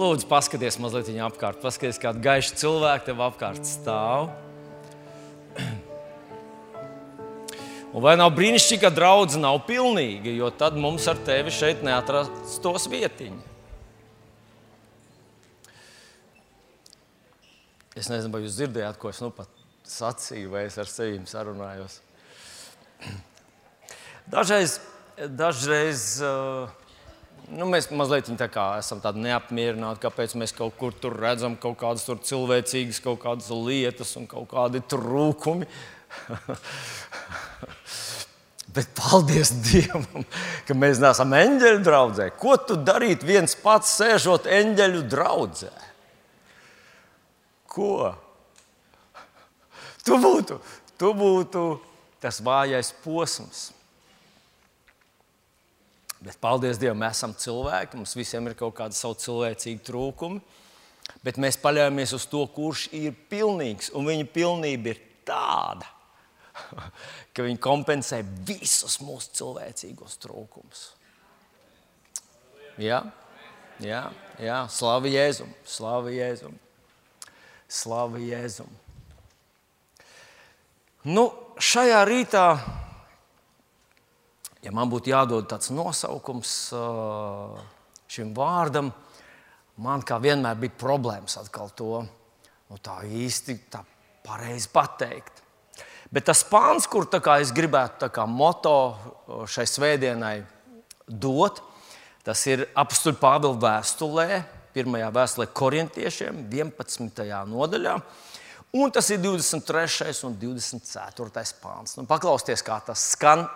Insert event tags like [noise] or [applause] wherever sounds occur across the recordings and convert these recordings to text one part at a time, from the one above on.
lūdzu, paskaties mazliet viņa apkārt. Paskaties, kāda gaiša cilvēka tev apkārt stāv. [clears throat] Un vai nav brīnišķīgi, ka draudzene nav pilnīga, jo tad mums ar tevi šeit neatrastos vietiņa. Es nezinu, vai jūs dzirdējāt, ko es nu pat sacīju, vai es ar sevi sarunājos. [clears throat] Dažreiz, dažreiz uh, nu, mēs mazliet tā esam neapmierināti, kāpēc mēs kaut kur tur redzam kaut kādas cilvēcīgas, kaut kādas lietas un kaut kādi trūkumi. [laughs] Bet paldies Dievam, ka mēs neesam eņģeļu draudzē. Ko tu darītu viens pats, sēžot eņģeļu draudzē? Ko? Tu būtu, tu būtu tas vājais posms. Bet paldies Dievam, mēs esam cilvēki, mums visiem ir kaut kādi savi cilvēcīgi trūkumi. Bet mēs paļaujamies uz to, kurš ir pilnīgs, un viņa pilnība ir tāda [laughs] ka viņi kompensē visus mūsu cilvēcīgos trūkumus. Jā, jā, jā. slavu Jēzum, slavu Jēzum. Slavu Jēzum. Nu, šajā rītā, ja man būtu jādod tāds nosaukums šim vārdam, man kā vienmēr bija problēmas atkal to nu, tā īsti tā pareizi pateikt. Bet tas pāns, kur es gribētu moto šai svētdienai dot, tas ir apstuļu Pāvila vēstulē, pirmajā vēstulē korintiešiem, 11. nodaļā. Un tas ir 23. un 24. pāns. Nu, paklausieties, kā tas skan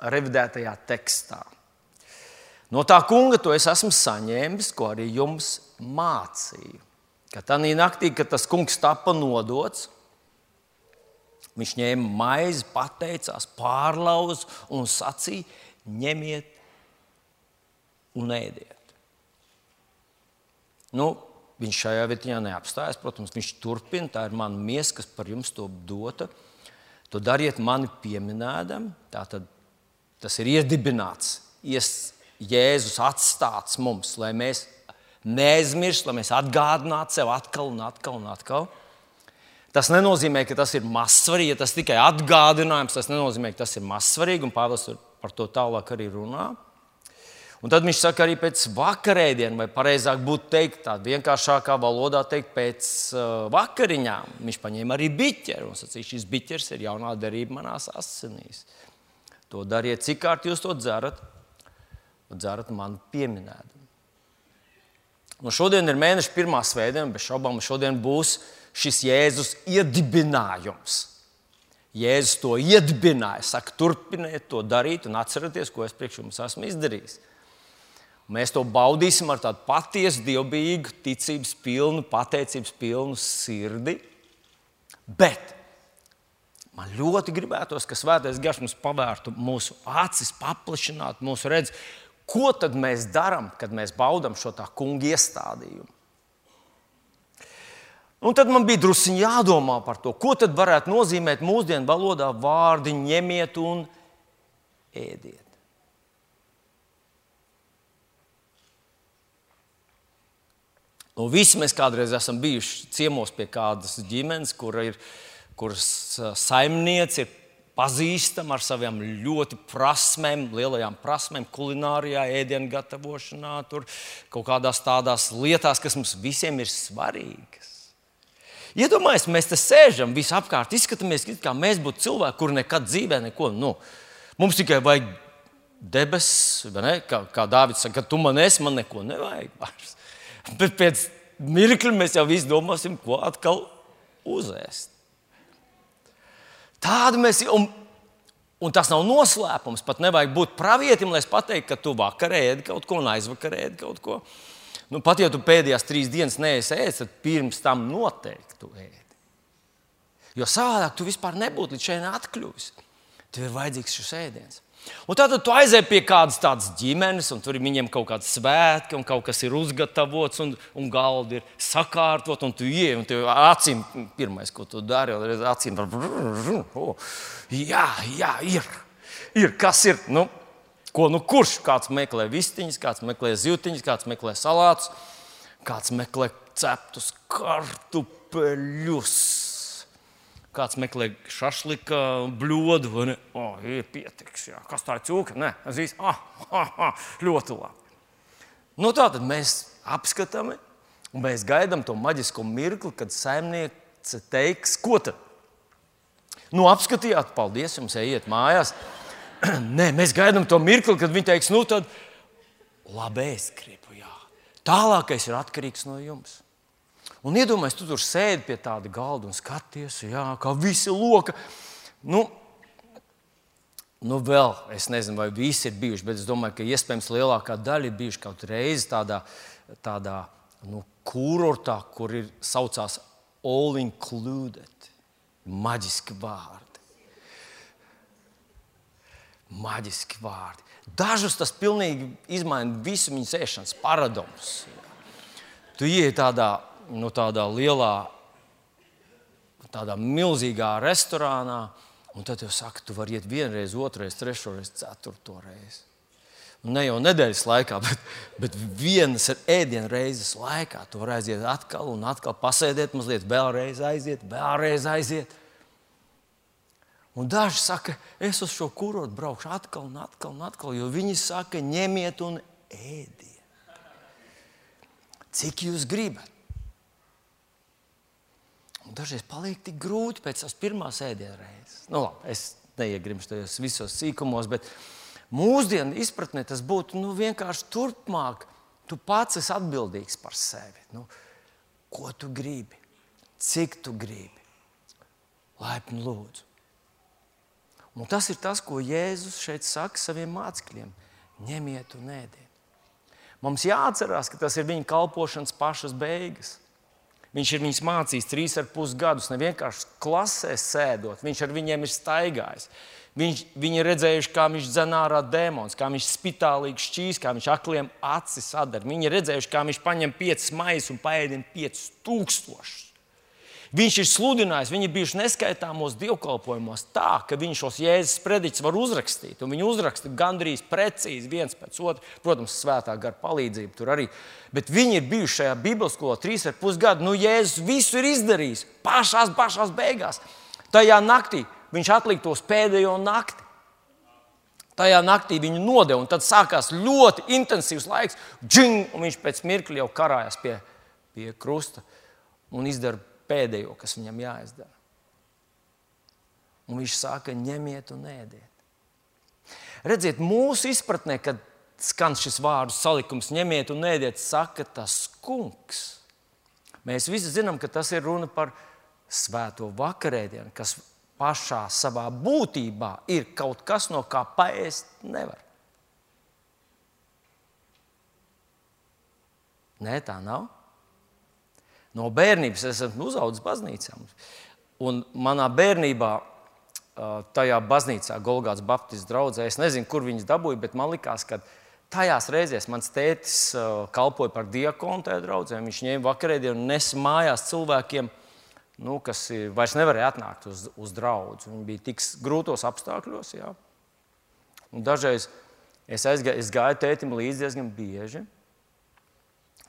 revidētajā tekstā. No tā kunga to es esmu saņēmis, ko arī jums mācīju. Ka tā naktī, kad tas kungs tika nodots, Viņš ņēma maizi, pateicās, pārlauza un sacīja: ņemiet un ēdiet. Nu, viņš šajā vietā neapstājas. Protams, viņš turpina. Tā ir mana miesa, kas par jums to dota. To dariet mani pieminēdam. Tātad tas ir iedibināts, ies, Jēzus atstāts mums, lai mēs neaizmirstam, lai mēs atgādinātu sev atkal un atkal un atkal. Tas nenozīmē, ka tas ir mazsvarīgi. Ja tas tikai atgādinājums, tas nenozīmē, ka tas ir mazsvarīgi. Un Pāvils par to tālāk arī runā. Un tad viņš saka, arī pēc vakarēdienas, vai pareizāk būtu teikt, tādā vienkāršākā valodā teikt, pēc uh, vakariņām. Viņš paņēma arī biķeri un sacīja, šis biķers ir jaunā derība manās asinīs. To dariet, cik kārt jūs to dzerat, un dzerat man pieminēt. Nu, šodien ir mēneša pirmā svētdiena, bez šaubām šodien būs šis Jēzus iedibinājums. Jēzus to iedibināja, saka, turpiniet to darīt un atcerieties, ko es priekš jums esmu izdarījis. Mēs to baudīsim ar tādu patiesu, dievbijīgu, ticības pilnu, pateicības pilnu sirdi. Bet man ļoti gribētos, ka Svētais Gars mums pavērtu mūsu acis, paplašinātu mūsu redzes, ko tad mēs darām, kad mēs baudām šo tā kunga iestādījumu. Un tad man bija druskuļi jādomā par to, ko tad varētu nozīmēt mūsdienu valodā vārdi ņemiet un ēdiet. Nu, visi mēs kādreiz esam bijuši ciemos pie kādas ģimenes, kur ir, kuras saimniece ir pazīstama ar savām ļoti prasmēm, lielajām prasmēm, kulinārijā, ēdienu gatavošanā, tur kaut kādās tādās lietās, kas mums visiem ir svarīgas. Iedomājieties, mēs te sēžam, visi apkārt, izskatāmies, kā mēs būtu cilvēki, kuri nekad dzīvē neko. Nu, mums tikai vajag debesis, kā, kā Dārvids saka, ka tu man esi, man neko nevajag. Vairs. [laughs] Bet pēc mirkļa mēs jau visi domāsim, ko atkal uzēst. Tāda mēs. Un, un tas nav noslēpums. Pat nevajag būt pravietim, lai es pateiktu, ka tu vakarā ēdi kaut ko un aizvakarā ēdi kaut ko. Nu, pat ja tu pēdējās trīs dienas neesi ēdis, tad pirms tam noteikti tu ēdi. Jo savādāk tu vispār nebūtu līdz šeit atkļuvis. Tev ir vajadzīgs šis ēdiens. Un tad tu aizej pie kādas tādas ģimenes, un tur viņiem kaut kāda svētki, un kaut kas ir uzgatavots, un, un galdi ir sakārtot, un tu ienāc, un tev acīm pirmais, ko tu dari, ir acīm. Oh, jā, jā, ir. ir. Kas ir? Nu, Ko nu kurš? Kāds meklē vistiņas, kāds meklē zīltiņas, kāds meklē salātus, kāds meklē ceptus kartupeļus. Kāds meklē šašlika bļodu, vai ne? O, oh, ir pietiks, jā. Kas tā ir cūka? Nē, zīs, ah, ah, ah, ļoti labi. Nu, tā tad mēs apskatām, un mēs gaidām to maģisko mirkli, kad saimniece teiks, ko tad? Nu, apskatījāt, paldies, jums ejiet mājās. [clears throat] Nē, mēs gaidām to mirkli, kad viņi teiks, nu, tad labi, es gribu. Jā. Tālākais ir atkarīgs no jums. Un iedomājieties, tu tur sēdi pie tāda galda un skaties, jā, kā visi loka. Nu, nu, vēl es nezinu, vai visi ir bijuši, bet es domāju, ka iespējams lielākā daļa ir bijuši kaut reizi tādā, tādā nu, kurortā, kur ir saucās all included. Maģiski vārdi. Maģiski vārdi. Dažus tas pilnīgi izmaina visu viņas ēšanas paradumus. Tu ienāc tādā, nu, tādā lielā, tādā milzīgā restorānā, un tad jau saka, tu vari iet vienreiz, otrreiz, trešreiz, ceturto reizi. Ne jau nedēļas laikā, [laughs] bet, bet vienas ēdienas reizes laikā. Tu vari aiziet atkal un atkal pasēdēt, mazliet vēlreiz aiziet, vēlreiz aiziet. Un daži saka, es uz šo kurotu braukšu atkal un atkal, un atkal, jo viņi saka, ņemiet un ēdiet. Cik jūs gribat? Dažreiz paliek tik grūti pēc tās pirmās ēdienas reizes. Nu, labi, es neiegrimstu tajos visos sīkumos, bet mūsdienu izpratnē tas būtu nu, vienkārši turpmāk. Tu pats esi atbildīgs par sevi. Nu, ko tu gribi? Cik tu gribi? Laipni lūdzu. Un tas ir tas, ko Jēzus šeit saka saviem mācekļiem. Ņemiet un ēdiet. Mums jāatcerās, ka tas ir viņa kalpošanas pašas beigas. Viņš ir viņus mācījis trīs ar pus gadus, ne vienkārši klasē sēdot, viņš ar viņiem ir staigājis. Viņš, viņi ir redzējuši, kā viņš dzen ārā dēmons, kā viņš spitālīgi šķīs, kā viņš akliem acis sadara. Viņi ir redzējuši, kā viņš paņem piecas maizes un paēdina piecus tūkstošus. Viņš ir sludinājis, viņi ir bijuši neskaitāmos dievkalpojumos tā, ka viņš šos jēzus prediķus var uzrakstīt. Viņi uzraksta gandrīz precīzi viens pēc otra. Protams, svētā gara palīdzība tur arī. Bet viņi ir bijuši šajā Bībeles skolā trīs ar pus gadu. Nu, Jēzus visu ir izdarījis pašās, pašās beigās. Tajā naktī viņš atlika tos pēdējo nakti. Tajā naktī viņu nodeva, un tad sākās ļoti intensīvs laiks. Džing, un viņš pēc mirkļa jau karājās pie, pie krusta un izdara pēdējo, kas viņam jāizdara. Un viņš saka, ņemiet un ēdiet. Redziet, mūsu izpratnē, kad skan šis vārdu salikums, ņemiet un ēdiet, saka tas kungs. Mēs visi zinām, ka tas ir runa par svēto vakarēdienu, kas pašā savā būtībā ir kaut kas, no kā paēst nevar. Nē, tā nav. No bērnības es esmu uzaugusi baznīcā. Un manā bērnībā tajā baznīcā, Golgāts Baptistu draugā, es nezinu, kur viņas dabūja, bet man likās, ka tajās reizēs mans tētis kalpoja par diakonu tajā draudzē. Viņš ņēma vakarēdienu un nesa mājās cilvēkiem, nu, kas vairs nevarēja atnākt uz, uz draugu. Viņi bija tik grūtos apstākļos. Dažreiz es, aizgāju, es gāju tētim līdzi diezgan bieži.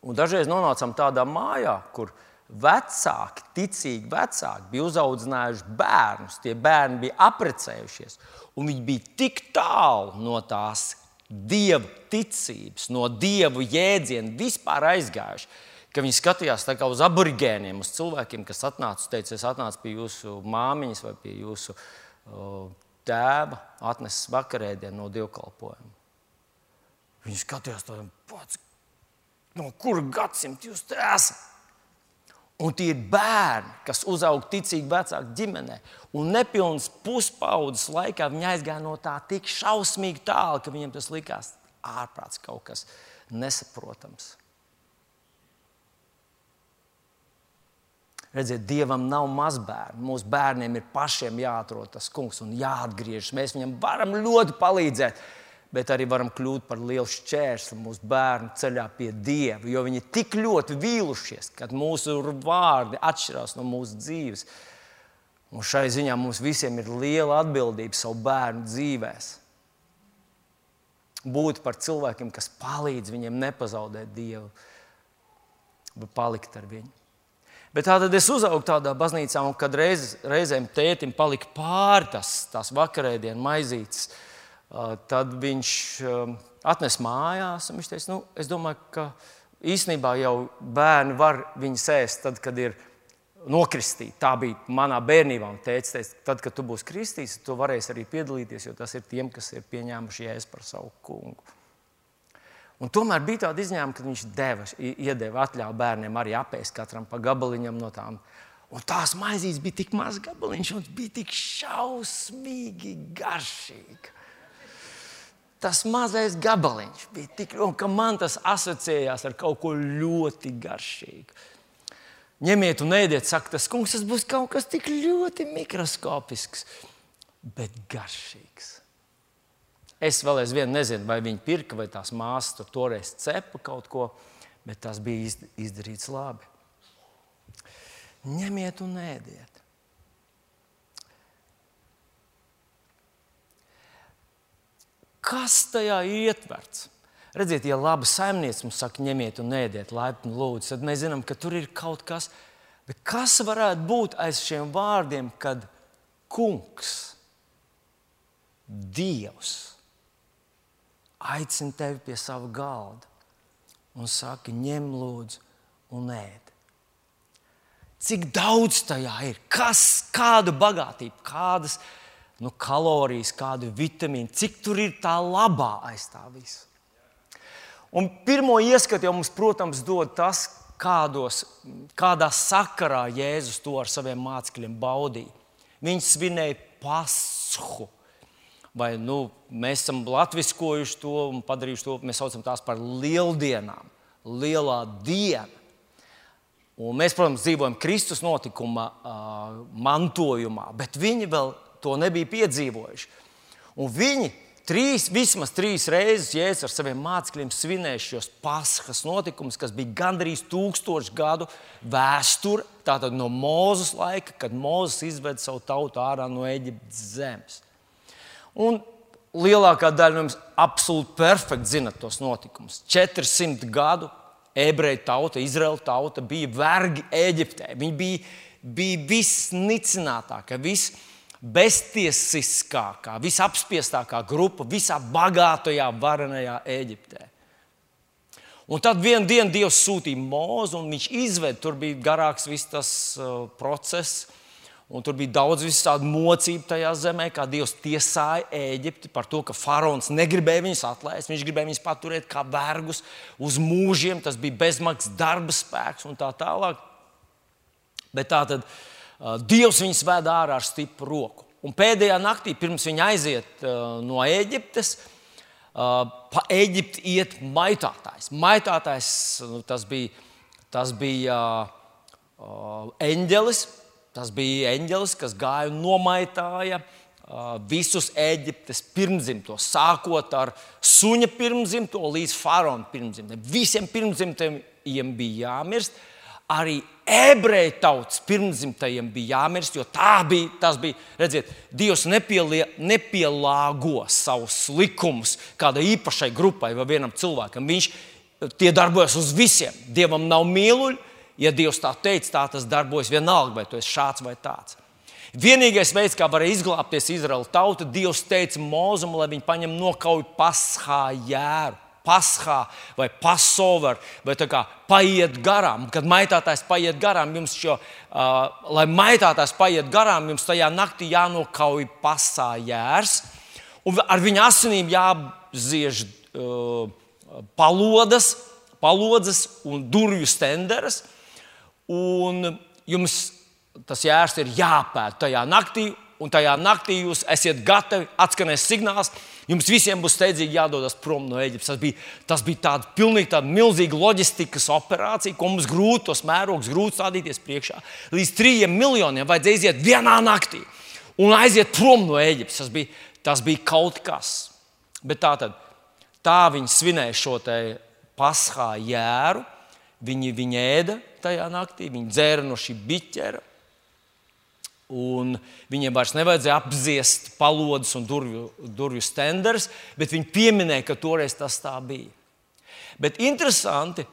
Un dažreiz nonācām tādā mājā, kur vecāki, ticīgi vecāki, bija uzauguši bērnus. Tie bērni bija apprecējušies, un viņi bija tik tālu no tās dieva ticības, no dievu jēdziena vispār aizgājuši. Viņi skatījās uz aborigēniem, uz cilvēkiem, kas atnāca, teica, es atnācu pie jūsu māmiņas vai pie jūsu uh, tēva, atnesis vakarēdienu no dievkalpojuma. Viņi skatījās, tāds, no kura gadsimta jūs esat. Un tie ir bērni, kas uzaug ticīgi vecāku ģimenē. Un nepilnas puspaudzes laikā viņi aizgāja no tā tik šausmīgi tālu, ka viņiem tas likās ārprāts kaut kas nesaprotams. Redziet, Dievam nav mazbērnu. Mūsu bērniem ir pašiem jāatrod tas kungs un jāatgriežas. Mēs viņam varam ļoti palīdzēt bet arī varam kļūt par lielu šķērsli mūsu bērnu ceļā pie Dieva. Jo viņi tik ļoti vīlušies, ka mūsu vārdi atšķirās no mūsu dzīves. Un šai ziņā mums visiem ir liela atbildība savu bērnu dzīvēm. Būt par cilvēkiem, kas palīdz viņiem nepazaudēt Dievu. palikt ar viņu. Bet tā tad es uzaugu tādā baznīcā, un kad reiz, reizēm tētim palika pāri tas, tās vakarēdienas maizītes, tad viņš atnesa mājās. Viņš teica, nu, es domāju, ka īsnībā jau bērni var viņu ēst tad, kad ir nokristīti. Tā bija manā bērnībā. Teica, teica, tad, kad tu būsi kristīts, tu varēsi arī piedalīties, jo tas ir tiem, kas ir pieņēmuši jēzu par savu kungu. Un tomēr bija tāda izņēmuma, kad viņš deva, iedeva atļauju bērniem arī apēst katram pa gabaliņam no tām. Un tās maizītes bija tik maz gabaliņš, un bija tik šausmīgi garšīgi. Tas mazais gabaliņš bija tik, un ka man tas asociējās ar kaut ko ļoti garšīgu. Ņemiet un ēdiet, saka, tas kungs, tas būs kaut kas tik ļoti mikroskopisks, bet garšīgs. Es vēl aizvien nezinu, vai viņi pirka, vai tās māsas tur toreiz cepa kaut ko, bet tas bija izdarīts labi. Ņemiet un ēdiet. Kas tajā ietverts? Redziet, ja laba saimniece mums saka, ņemiet un ēdiet, laipni lūdzu, tad mēs zinām, ka tur ir kaut kas. Bet kas varētu būt aiz šiem vārdiem, kad kungs, Dievs, aicina tevi pie sava galda un saka, ņem lūdzu un ēd. Cik daudz tajā ir? Kas, kāda bagātība, kādas nu, kalorijas, kādu vitamīnu, cik tur ir tā labā aiz tā visa. Un pirmo ieskatu jau mums, protams, dod tas, kādos, kādā sakarā Jēzus to ar saviem mācekļiem baudīja. Viņi svinēja pasku vai nu, mēs esam latviskojuši to un padarījuši to, mēs saucam tās par lieldienām, lielā diena. Un mēs, protams, dzīvojam Kristus notikuma uh, mantojumā, bet viņi vēl to nebija piedzīvojuši. Un viņi trīs, vismaz trīs reizes Jēzus ar saviem mācekļiem svinēja šos paskas notikumus, kas bija gandrīz tūkstošu gadu vēsture, tātad no Mūzes laika, kad Mūzes izveda savu tautu ārā no Eģiptes zemes. Un lielākā daļa no jums absolūti perfekti zinat tos notikumus. 400 gadu ebreju tauta, Izraēla tauta bija vergi Eģiptē. Viņi bija, bija visnicinātākā, visbeztiesiskākā, visapspiestākā grupa visā bagātajā, varenajā Eģiptē. Un tad vienā dienā Dievs sūtīja mūzu, un viņš izveda, tur bija garāks viss tas uh, process. Un tur bija daudz visādi mocību tajā zemē, kā Dievs tiesāja Eģipti par to, ka faraons negribēja viņus atlaist. Viņš gribēja viņus paturēt kā vergus uz mūžiem. Tas bija bezmaksas darba spēks un tā tālāk. Bet tā tad uh, Dievs viņus ved ārā ar stipru roku. Un pēdējā naktī, pirms viņi aiziet uh, no Eģiptes, uh, pa Eģipti iet maitātājs. Maitātājs tas bija, tas bija eņģelis Tas bija eņģelis, kas gāja un nomaitāja visus Eģiptes pirmzimtos, sākot ar suņa pirmzimto līdz faraona pirmzimtam. Visiem pirmzimtajiem bija jāmirst. Arī ebreju tautas pirmzimtajiem bija jāmirst, jo bija, tas bija, redziet, Dievs nepielie, nepielāgo savus likumus kādai īpašai grupai vai vienam cilvēkam. Viņš tie darbojas uz visiem. Dievam nav mīluļi, ja Dievs tā teica, tā tas darbojas vienalga, vai tu esi šāds vai tāds. Vienīgais veids, kā varēja izglābties Izraēla tauta, Dievs teica Mozum, lai viņi paņem nokauj paskā jēru. Paskā vai pasover, vai kā paiet garām. Kad maitātājs paiet garām, jums šo, uh, lai maitātājs paiet garām, jums tajā naktī jānokauj pasā jērs. Un ar viņa asinīm jāapziež uh, palodas, palodzes un durvju stenderes. Un jums tas jērs ir jāpēta tajā naktī, un tajā naktī jūs esat gatavi, atskanēs signāls. Jums visiem būs steidzīgi jādodas prom no Eģiptes. Tas bija, tas bija tāda pilnīgi tāda milzīga loģistikas operācija, ko mums grūti tos mērogus, grūti stādīties priekšā. Līdz trījiem miljoniem vajadzēja iziet vienā naktī un aiziet prom no Eģiptes. Tas bija, tas bija kaut kas. Bet tā tad tā viņi svinēja šo paskā jēru. Viņi, viņi ēda tajā naktī, viņi dzēra no šī biķera. Un viņiem vairs nevajadzēja apziest palodas un durvju, durvju stenders, bet viņi pieminēja, ka toreiz tas tā bija. Bet interesanti,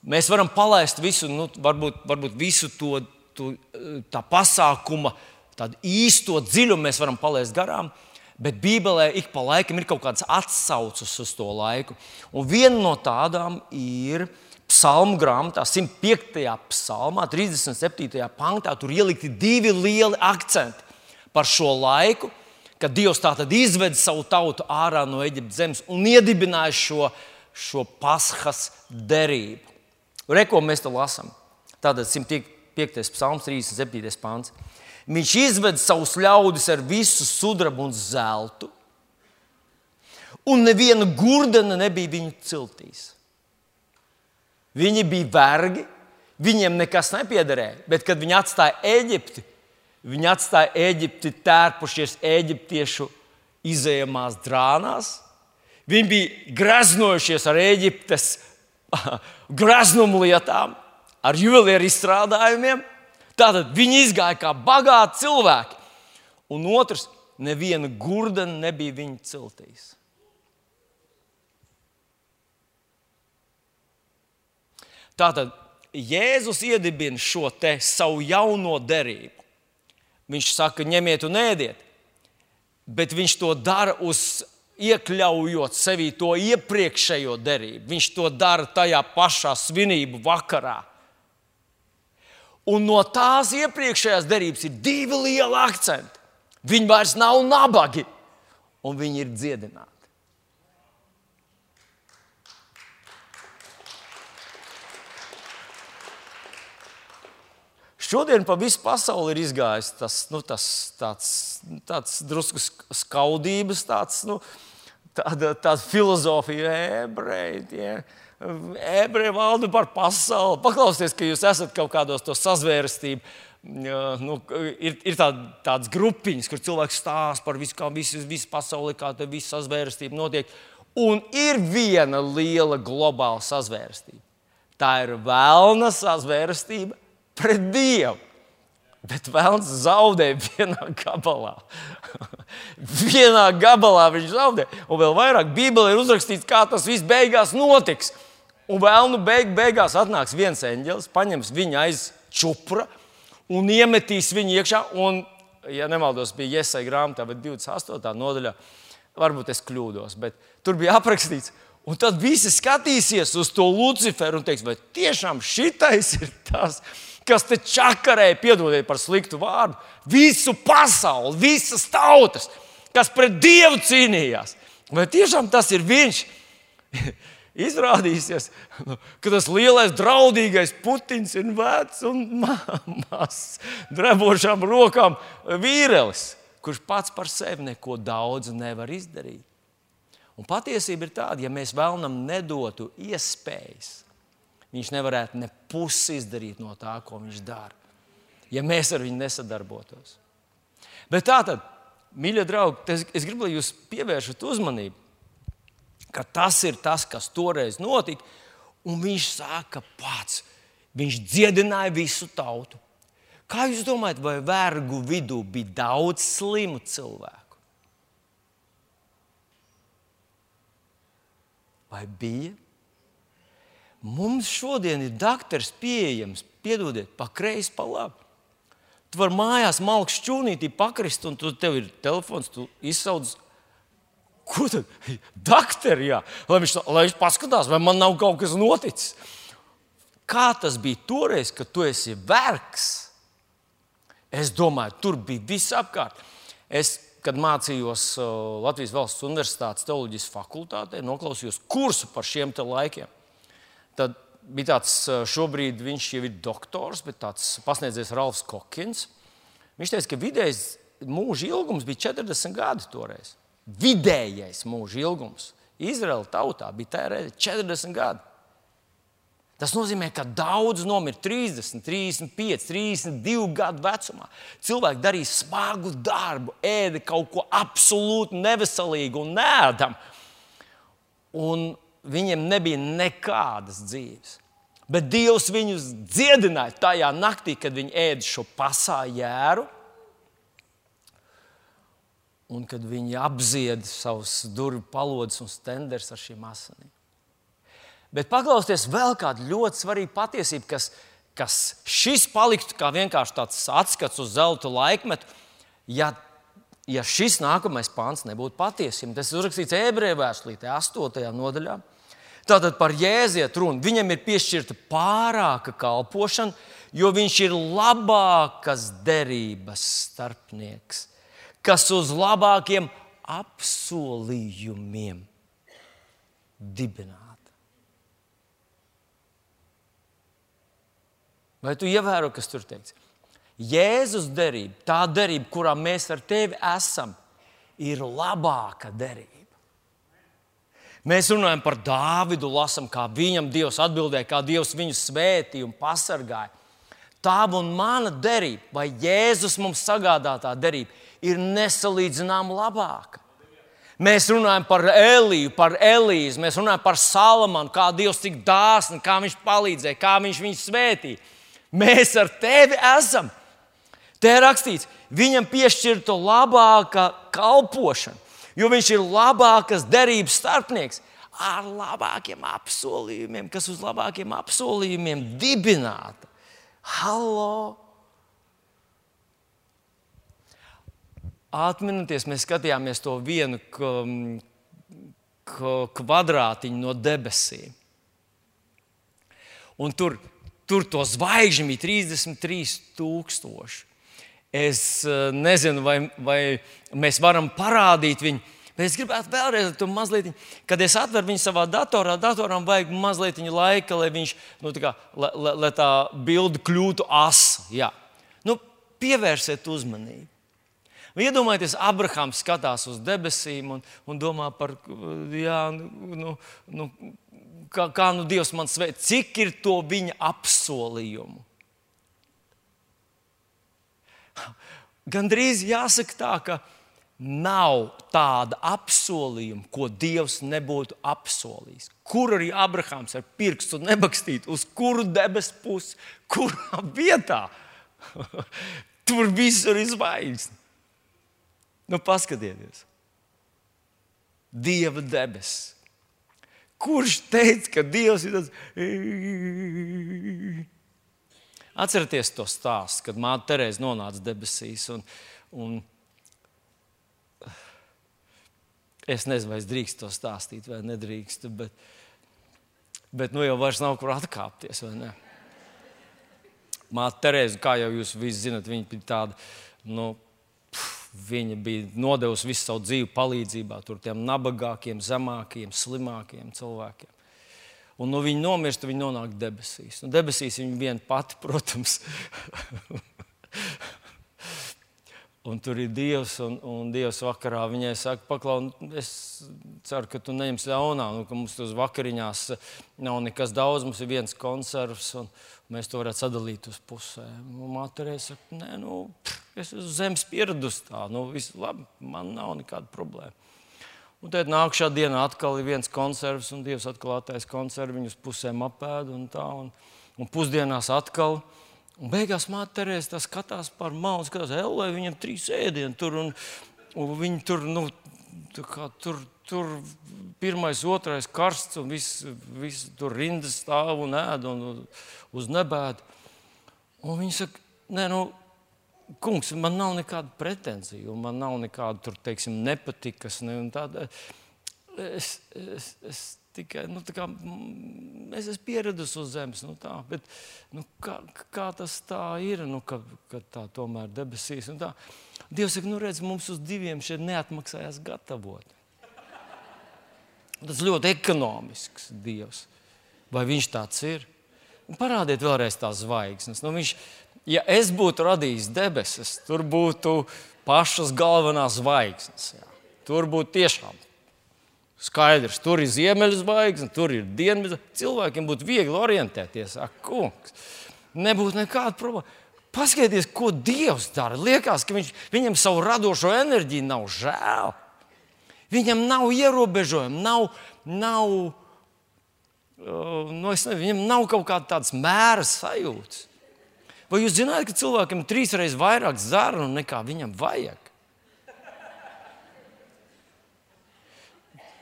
Mēs varam palaist visu, nu, varbūt, varbūt visu to, to tā pasākuma, tādu īsto dziļumu mēs varam palaist garām. Bet Bībelē ik pa laikam ir kaut kādas atsauces uz to laiku. Un viena no tādām ir Psalmu grāmatā, 105. psalmā, 37. pantā. Tur ielikti divi lieli akcenti par šo laiku, kad Dievs tātad izved savu tautu ārā no Eģiptes zemes un iedibināja šo, šo paskas derību. Reko mēs to lasām. Tātad 105. psalms, 37. pāns. Viņš izved savus ļaudis ar visu sudrabu un zeltu, un neviena gurdena nebija viņu ciltīs. Viņi bija vergi, viņiem nekas nepiederēja, bet kad viņi atstāja Eģipti, viņi atstāja Eģipti tērpušies eģiptiešu izējamās drānās. Viņi bija greznojušies ar Eģiptes [laughs] graznumu lietām, ar juvelieru izstrādājumiem. Tātad viņi izgāja kā bagāti cilvēki. Un otrs, neviena gurdena nebija viņa ciltīs. Tātad Jēzus iedibina šo savu jauno derību. Viņš saka, ņemiet un ēdiet, bet viņš to dara uz iekļaujot sevī to iepriekšējo derību. Viņš to dara tajā pašā svinību vakarā. Un no tās iepriekšējās derības ir divi lieli akcenti. Viņi vairs nav nabagi, un viņi ir dziedināti. Šodien pa visu pasauli ir izgājis tas, nu, tas tāds, tāds drusku skaudības, tāds, nu, tāda, tāda filozofija, ebreji. Tie, ebreji valda par pasauli. Paklausieties, ka jūs esat kaut kādos to sazvērstību. Nu, ir ir tā, tādas grupiņas, kur cilvēks stāsta par visu, kā visu, visu pasauli, kā tā visa sazvērstība notiek. Un ir viena liela globāla sazvērstība. Tā ir vēlna sazvērstība pret Dievu. Bet vēlams zaudē vienā gabalā. [laughs] vienā gabalā viņš zaudē. Un vēl vairāk Bībelē ir uzrakstīts, kā tas viss beigās notiks. Un vēlnu beig, beigās atnāks viens eņģelis, paņems viņu aiz čupra un iemetīs viņu iekšā. Un, ja nemaldos, bija iesai grāmatā, bet 28. nodaļā, varbūt es kļūdos, bet tur bija aprakstīts. Un tad visi skatīsies uz to Luciferu un teiks, vai tiešām šitais ir tas, kas kas te čakarēja, piedodiet par sliktu vārdu, visu pasauli, visas tautas, kas pret Dievu cīnījās. Vai tiešām tas ir viņš? [laughs] Izrādīsies, nu, ka tas lielais draudīgais Putins ir vecs un [laughs] mazs, drebošām rokām vīrelis, kurš pats par sevi neko daudz nevar izdarīt. Un patiesība ir tāda, ja mēs vēlamies nedotu iespējas, viņš nevarētu ne pusi izdarīt no tā, ko viņš dara, ja mēs ar viņu nesadarbotos. Bet tā tad, mīļie draugi, es gribu, lai jūs pievēršat uzmanību, ka tas ir tas, kas toreiz notika, un viņš sāka pats. Viņš dziedināja visu tautu. Kā jūs domājat, vai vergu vidū bija daudz slimu cilvēku? Vai bija? Mums šodien ir doktors pieejams, piedodiet, pa kreisi, pa labi. Tu vari mājās malku šķūnītī pakrist, un tu, tev ir telefons, tu izsauc. Ko tad? [laughs] Doktori, jā, lai viņš, lai viņš paskatās, vai man nav kaut kas noticis. Kā tas bija toreiz, kad tu esi vergs? Es domāju, tur bija viss apkārt. Es, kad mācījos uh, Latvijas Valsts Universitātes teoloģijas fakultātē, noklausījos kursu par šiem laikiem. Tad bija tāds, šobrīd viņš jau ir doktors, bet tāds pasniedzējs Ralfs Kokins. Viņš teica, ka vidējais mūža ilgums bija 40 gadi toreiz. Vidējais mūža ilgums Izraēla tautā bija tērēta 40 gadi. Tas nozīmē, ka daudz nomira 30, 35, 32 gadu vecumā. Cilvēki darīja smagu darbu, ēda kaut ko absolūti neveselīgu un nēdamu. Un viņiem nebija nekādas dzīves. Bet Dievs viņus dziedināja tajā naktī, kad viņi ēda šo pasāļu un kad viņi apzied savus durvju palodus un stenders ar šīm asinīm. Bet paklausieties vēl kādu ļoti svarīgu patiesību, kas, kas šis paliktu kā vienkārši tāds atskats uz zelta laikmetu. Ja, ja šis nākamais pāns nebūtu patiesība, tas ir uzrakstīts ebreju vēstulītē, 8. nodaļā. Tātad par jēziet runu. Viņam ir piešķirta pārāka kalpošana, jo viņš ir labākas derības starpnieks, kas uz labākiem apsolījumiem dibināta. Vai tu ievēro, kas tur teikts? Jēzus derība, tā derība, kurā mēs ar tevi esam, ir labāka derība. Mēs runājam par Dāvidu, lasām, kā viņam Dievs atbildēja, kā Dievs viņu svētīja un pasargāja. Tā un mana derība, vai Jēzus mums sagādātā derība, ir nesalīdzināma labāka. Mēs runājam par Eliju, par Elīzu, mēs runājam par Salamanu, kā Dievs tik dāsni, kā viņš palīdzēja, kā viņš viņu svētīja. Mēs ar tevi esam. Te ir rakstīts, viņam piešķirta labāka kalpošana jo viņš ir labākas derības starpnieks ar labākiem apsolījumiem, kas uz labākiem apsolījumiem dibināta. Hallo! Atminaties, mēs skatījāmies to vienu kvadrātiņu no debesīm. Un tur, tur to zvaigžņu bija 33,000. Es eh, nezinu, vai, vai mēs varam parādīt viņu. Bet es gribētu vēlreiz mazliet, kad es atveru viņu savā datorā, datoram vajag mazliet laika, lai, viņš, nu, tā, kā, lai, lai tā bilde kļūtu asa. Jā. Nu, pievērsiet uzmanību. Iedomājieties, Abrahams skatās uz debesīm un, un domā par, jā, nu, nu, kā, kā nu Dievs man sveic, cik ir to viņa apsolījumu. Gandrīz jāsaka tā, ka nav tāda apsolījuma, ko Dievs nebūtu apsolījis. Kur arī Abrahāms ar pirkstu nebakstītu, uz kuru debesu pusi, kurā vietā. [laughs] Tur visur ir zvaigznes. Nu, paskatieties, Dieva debesis. Kurš teica, ka Dievs ir tāds? Atcerieties to stāstu, kad māte Terēza nonāca debesīs. Un, un es nezinu, vai es drīkstu to stāstīt vai nedrīkstu, bet, bet nu jau vairs nav kur atkāpties. Māte Terēza, kā jau jūs visi zinat, viņa bija tāda. Nu, Viņa bija nodevusi visu savu dzīvi palīdzībā tiem nabagākiem, zemākiem, slimākiem cilvēkiem. Un no viņa nomirst, viņa nonāk debesīs. Un debesīs viņa viena pati, [laughs] protams. un tur ir Dievs, un, un Dievs vakarā viņai saka, paklau, es ceru, ka tu neņemsi ļaunā, nu, ka mums tur vakariņās nav nekas daudz, mums ir viens konservs, un mēs to varētu sadalīt uz pusēm. Māte saka, nē, nu, es esmu zemes pieradusi tā, nu, viss labi, man nav nekāda problēma. Un tad nākamā dienā atkal viens konservs, un Dievs atkal attaisa konservu, viņus pusēm apēda un tā. Un, un pusdienās atkal. Un beigās māte Terēza skatās par malu, skatās, ellē, viņam trīs ēdienu tur. Un, un viņi tur, nu, tur, tur pirmais, otrais karsts, un viss vis, tur rindas stāv un ēd un uz nebēdu. Un viņi saka, nē, nu, kungs, man nav nekāda pretenzija, man nav nekāda tur, teiksim, nepatikas. Ne, tāda, es, es, es tikai nu, kā, es esmu pieradis uz zemes. Nu, tā, bet, nu, kā, kā tas tā ir, nu, ka, ka tā tomēr debesīs un. Dievs saka, nu redz, mums uz diviem šeit neatmaksājās gatavot. Tas ļoti ekonomisks Dievs. Vai viņš tāds ir? Parādiet vēlreiz tās zvaigznes. Nu, viņš, ja es būtu radījis debesis, tur būtu pašas galvenās zvaigznes. Jā. Tur būtu tiešām skaidrs, tur ir ziemeļzvaigzne, tur ir dienvidu. Cilvēkiem būtu viegli orientēties. Ak, kungs, nebūtu nekāda problēma. Paskatieties, ko Dievs dara. Liekas, ka viņš, viņam savu radošo enerģiju nav žēl. Viņam nav ierobežojumu, nav, nav, uh, nu, nezinu, viņam nav kaut kādas mēra sajūtas. Vai jūs zināt, ka cilvēkam ir trīsreiz vairāk zarnu nekā viņam vajag?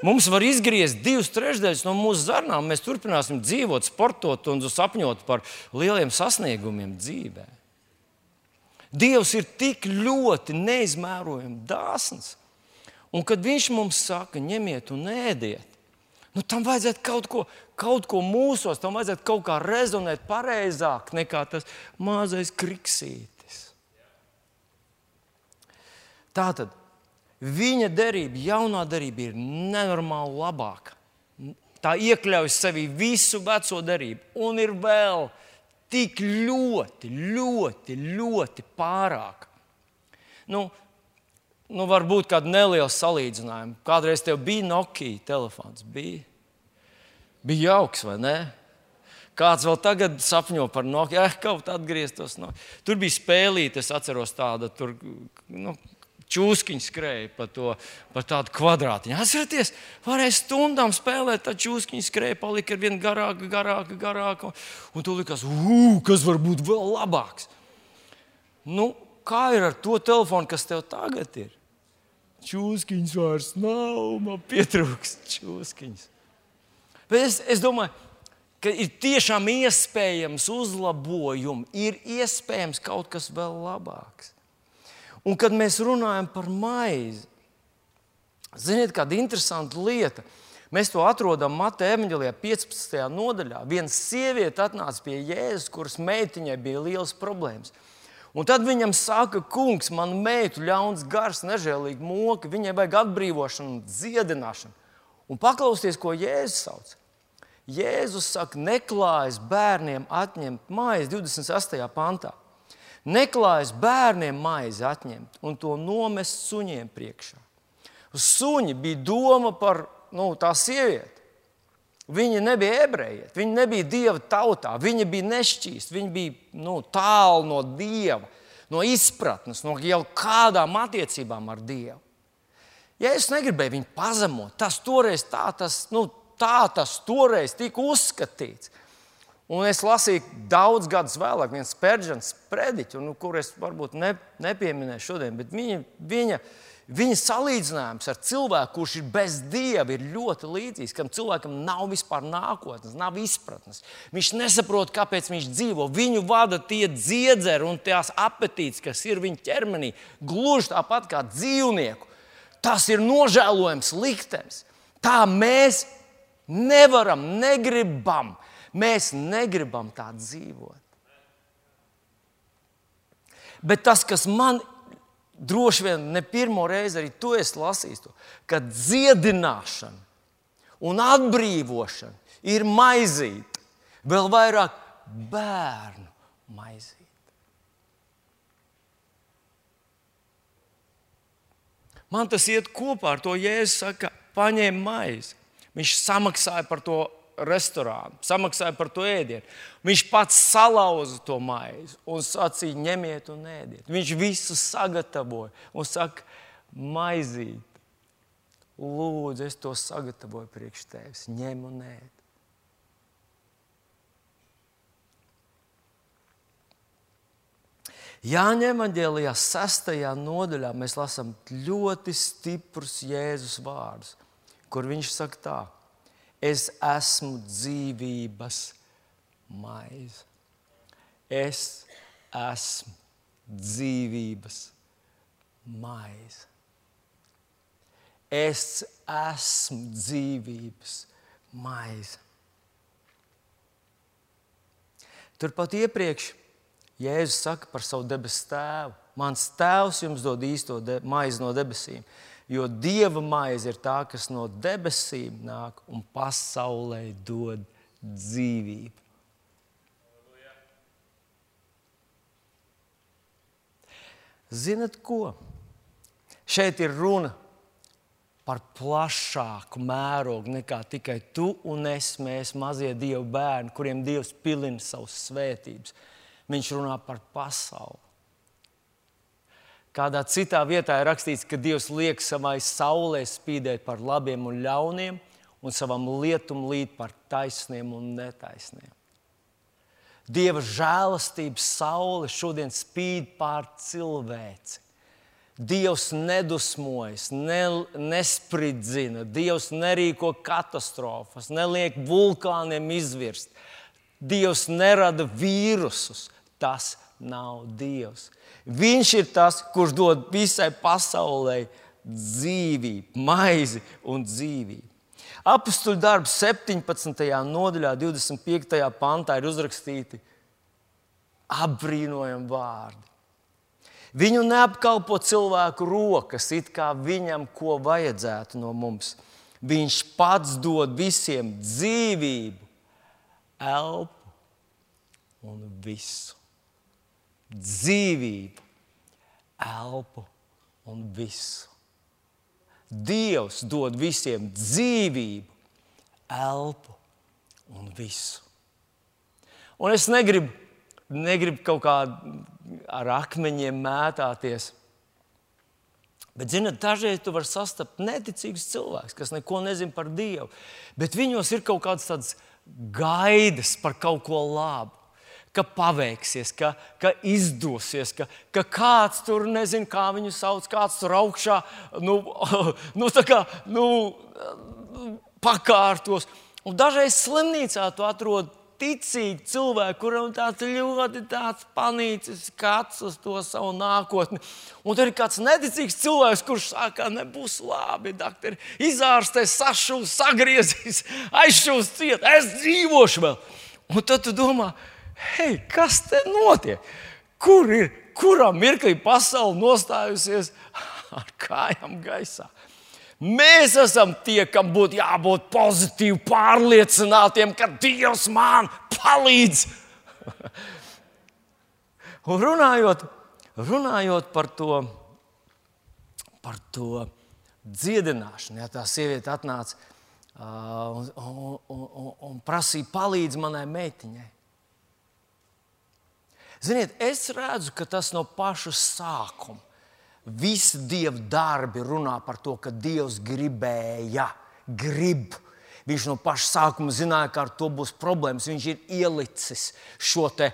Mums var izgriezt divas trešdaļas no mūsu zarnām. Mēs turpināsim dzīvot, sportot un sapņot par lieliem sasniegumiem dzīvē. Dievs ir tik ļoti neizmērojami dāsns. Un kad Viņš mums saka, ņemiet un ēdiet, nu, tam vajadzētu kaut ko, kaut ko mūsos, tam vajadzētu kaut kā rezonēt pareizāk nekā tas mazais kriksītis. Tātad viņa derība, jaunā derība, ir nenormāli labāka. Tā iekļauj sevī visu veco derību un ir vēl tik ļoti, ļoti, ļoti pārāk. Nu, nu, varbūt kāda neliela salīdzinājuma. Kādreiz tev bija Nokia telefons. Bija, bija jauks, vai ne? Kāds vēl tagad sapņo par Nokia, eh, kaut atgrieztos. No. Tur bija spēlīte, es atceros tādu, tur nu, čūskiņš skrēja pa, to, pa tādu kvadrātiņu. Atcerieties, varēja stundām spēlēt, tā čūskiņa skrēja, palika ar vien garāku, garāku, garāku. Un tu likās, kas var būt vēl labāks. Nu, kā ir ar to telefonu, kas tev tagad ir? čūskiņas vairs nav, man pietrūks čūskiņas. Bet es, es domāju, ka ir tiešām iespējams uzlabojumi, ir iespējams kaut kas vēl labāks. Un kad mēs runājam par maizi, ziniet, kāda interesanta lieta. Mēs to atrodam Mateja evanģēlijā, 15. nodaļā. Viena sieviete atnāca pie Jēzus, kuras meitiņai bija liels problēmas. Un tad viņam saka, kungs, man meitu ļauns gars, nežēlīgi moka, viņai vajag atbrīvošanu, dziedināšanu. Un paklausieties, ko Jēzus sauc. Jēzus saka, neklājas bērniem atņemt maizi 28. pantā. Neklājas bērniem maizi atņemt un to nomest suņiem priekšā. Suņi bija doma par nu, tā sievieti. Viņi nebija ebreji, viņi nebija dieva tautā, viņi bija nešķīsti, viņi bija nu, tālu no dieva, no izpratnes, no jau kādām attiecībām ar dievu. Ja es negribēju viņu pazemot, tas toreiz tā tas, nu, tā tas toreiz tika uzskatīts. Un es lasīju daudz gadus vēlāk, viens Spērģents prediķis, nu, kur es varbūt ne, nepieminēju šodien, bet viņa, viņa Viņa salīdzinājums ar cilvēku, kurš ir bez dieva, ir ļoti līdzīgs. Kam cilvēkam nav vispār nākotnes, nav izpratnes. Viņš nesaprot, kāpēc viņš dzīvo. Viņu vada tie dziedzeri un tās apetītes, kas ir viņa ķermenī, gluži tāpat kā dzīvnieku. Tas ir nožēlojams liktenis. Tā mēs nevaram, negribam. Mēs negribam tā dzīvot. Bet tas, kas man droši vien ne pirmo reizi arī tu esi lasījis to, ka dziedināšana un atbrīvošana ir maizīte, vēl vairāk bērnu maizīte. Man tas iet kopā ar to, ja es saku, paņēmu maizi. Viņš samaksāja par to restorānu, samaksāja par to ēdienu. Viņš pats salauza to maizi un sacīja, ņemiet un ēdiet. Viņš visu sagatavoja un saka, maizīt. Lūdzu, es to sagatavoju priekš tevis. Ņem un ēd. Jāņem evanģēlijā, sastajā nodaļā, mēs lasām ļoti stiprus Jēzus vārdus, kur viņš saka tā Es esmu dzīvības maize. Es esmu dzīvības maize. Es esmu dzīvības maize. Turpat iepriekš Jēzus saka par savu debesu tēvu. Mans tēvs jums dod īsto maizi no debesīm jo dieva maize ir tā, kas no debesīm nāk un pasaulē dod dzīvību. Ziniet, ko? Šeit ir runa par plašāku mērogu nekā tikai tu un es, mēs mazie dievu bērni, kuriem Dievs pilina savas svētības. Viņš runā par pasauli. Kādā citā vietā ir rakstīts, ka Dievs liek savai saulē spīdēt par labiem un ļauniem, un savam lietum līt par taisniem un netaisniem. Dieva žēlastības saule šodien spīd pār cilvēci. Dievs nedusmojas, ne, nespridzina, Dievs nerīko katastrofas, neliek vulkāniem izvirst. Dievs nerada vīrusus. Tas nav Dievs. Viņš ir tas, kurš dod visai pasaulē dzīvību, maizi un dzīvību. Apstuļu darbs 17. nodaļā, 25. pantā ir uzrakstīti apbrīnojami vārdi. Viņu neapkalpo cilvēku rokas, it kā viņam ko vajadzētu no mums. Viņš pats dod visiem dzīvību, elpu un visu. Dzīvību, elpu un visu. Dievs dod visiem dzīvību, elpu un visu. Un es negribu, negribu kaut kā ar akmeņiem mētāties. Bet, zinot, dažreiz tu vari sastapt neticīgus cilvēkus, kas neko nezina par Dievu. Bet viņos ir kaut kādas tādas gaidas par kaut ko labu ka paveiksies, ka, ka izdosies, ka, ka kāds tur nezina, kā viņu sauc, kāds tur augšā nu, [laughs] nu, kā, nu, pakārtos. Un dažreiz slimnīcā tu atrod ticīgi cilvēki, kuriem tāds ļoti tāds panīcis skats uz to savu nākotni. Un tur ir kāds neticīgs cilvēks, kurš saka, nebūs labi, doktori, izārstēs, sašūs, sagriezīs, aizšūs ciet, es dzīvošu vēl. Un tad tu domā, hei, kas te notiek? Kur ir, kurā mirklī pasaule nostājusies [laughs] ar kājām gaisā? Mēs esam tie, kam būtu jābūt pozitīvi pārliecinātiem, ka Dievs man palīdz. [laughs] Un runājot, runājot par to, par to dziedināšanu, ja tā sieviete atnāca uh, un, un, un, un prasīja palīdzību manai meitiņai. Ziniet, es redzu, ka tas no paša sākuma Visi dieva darbi runā par to, ka Dievs gribēja, grib. Viņš no paša sākuma zināja, ka ar to būs problēmas. Viņš ir ielicis šo te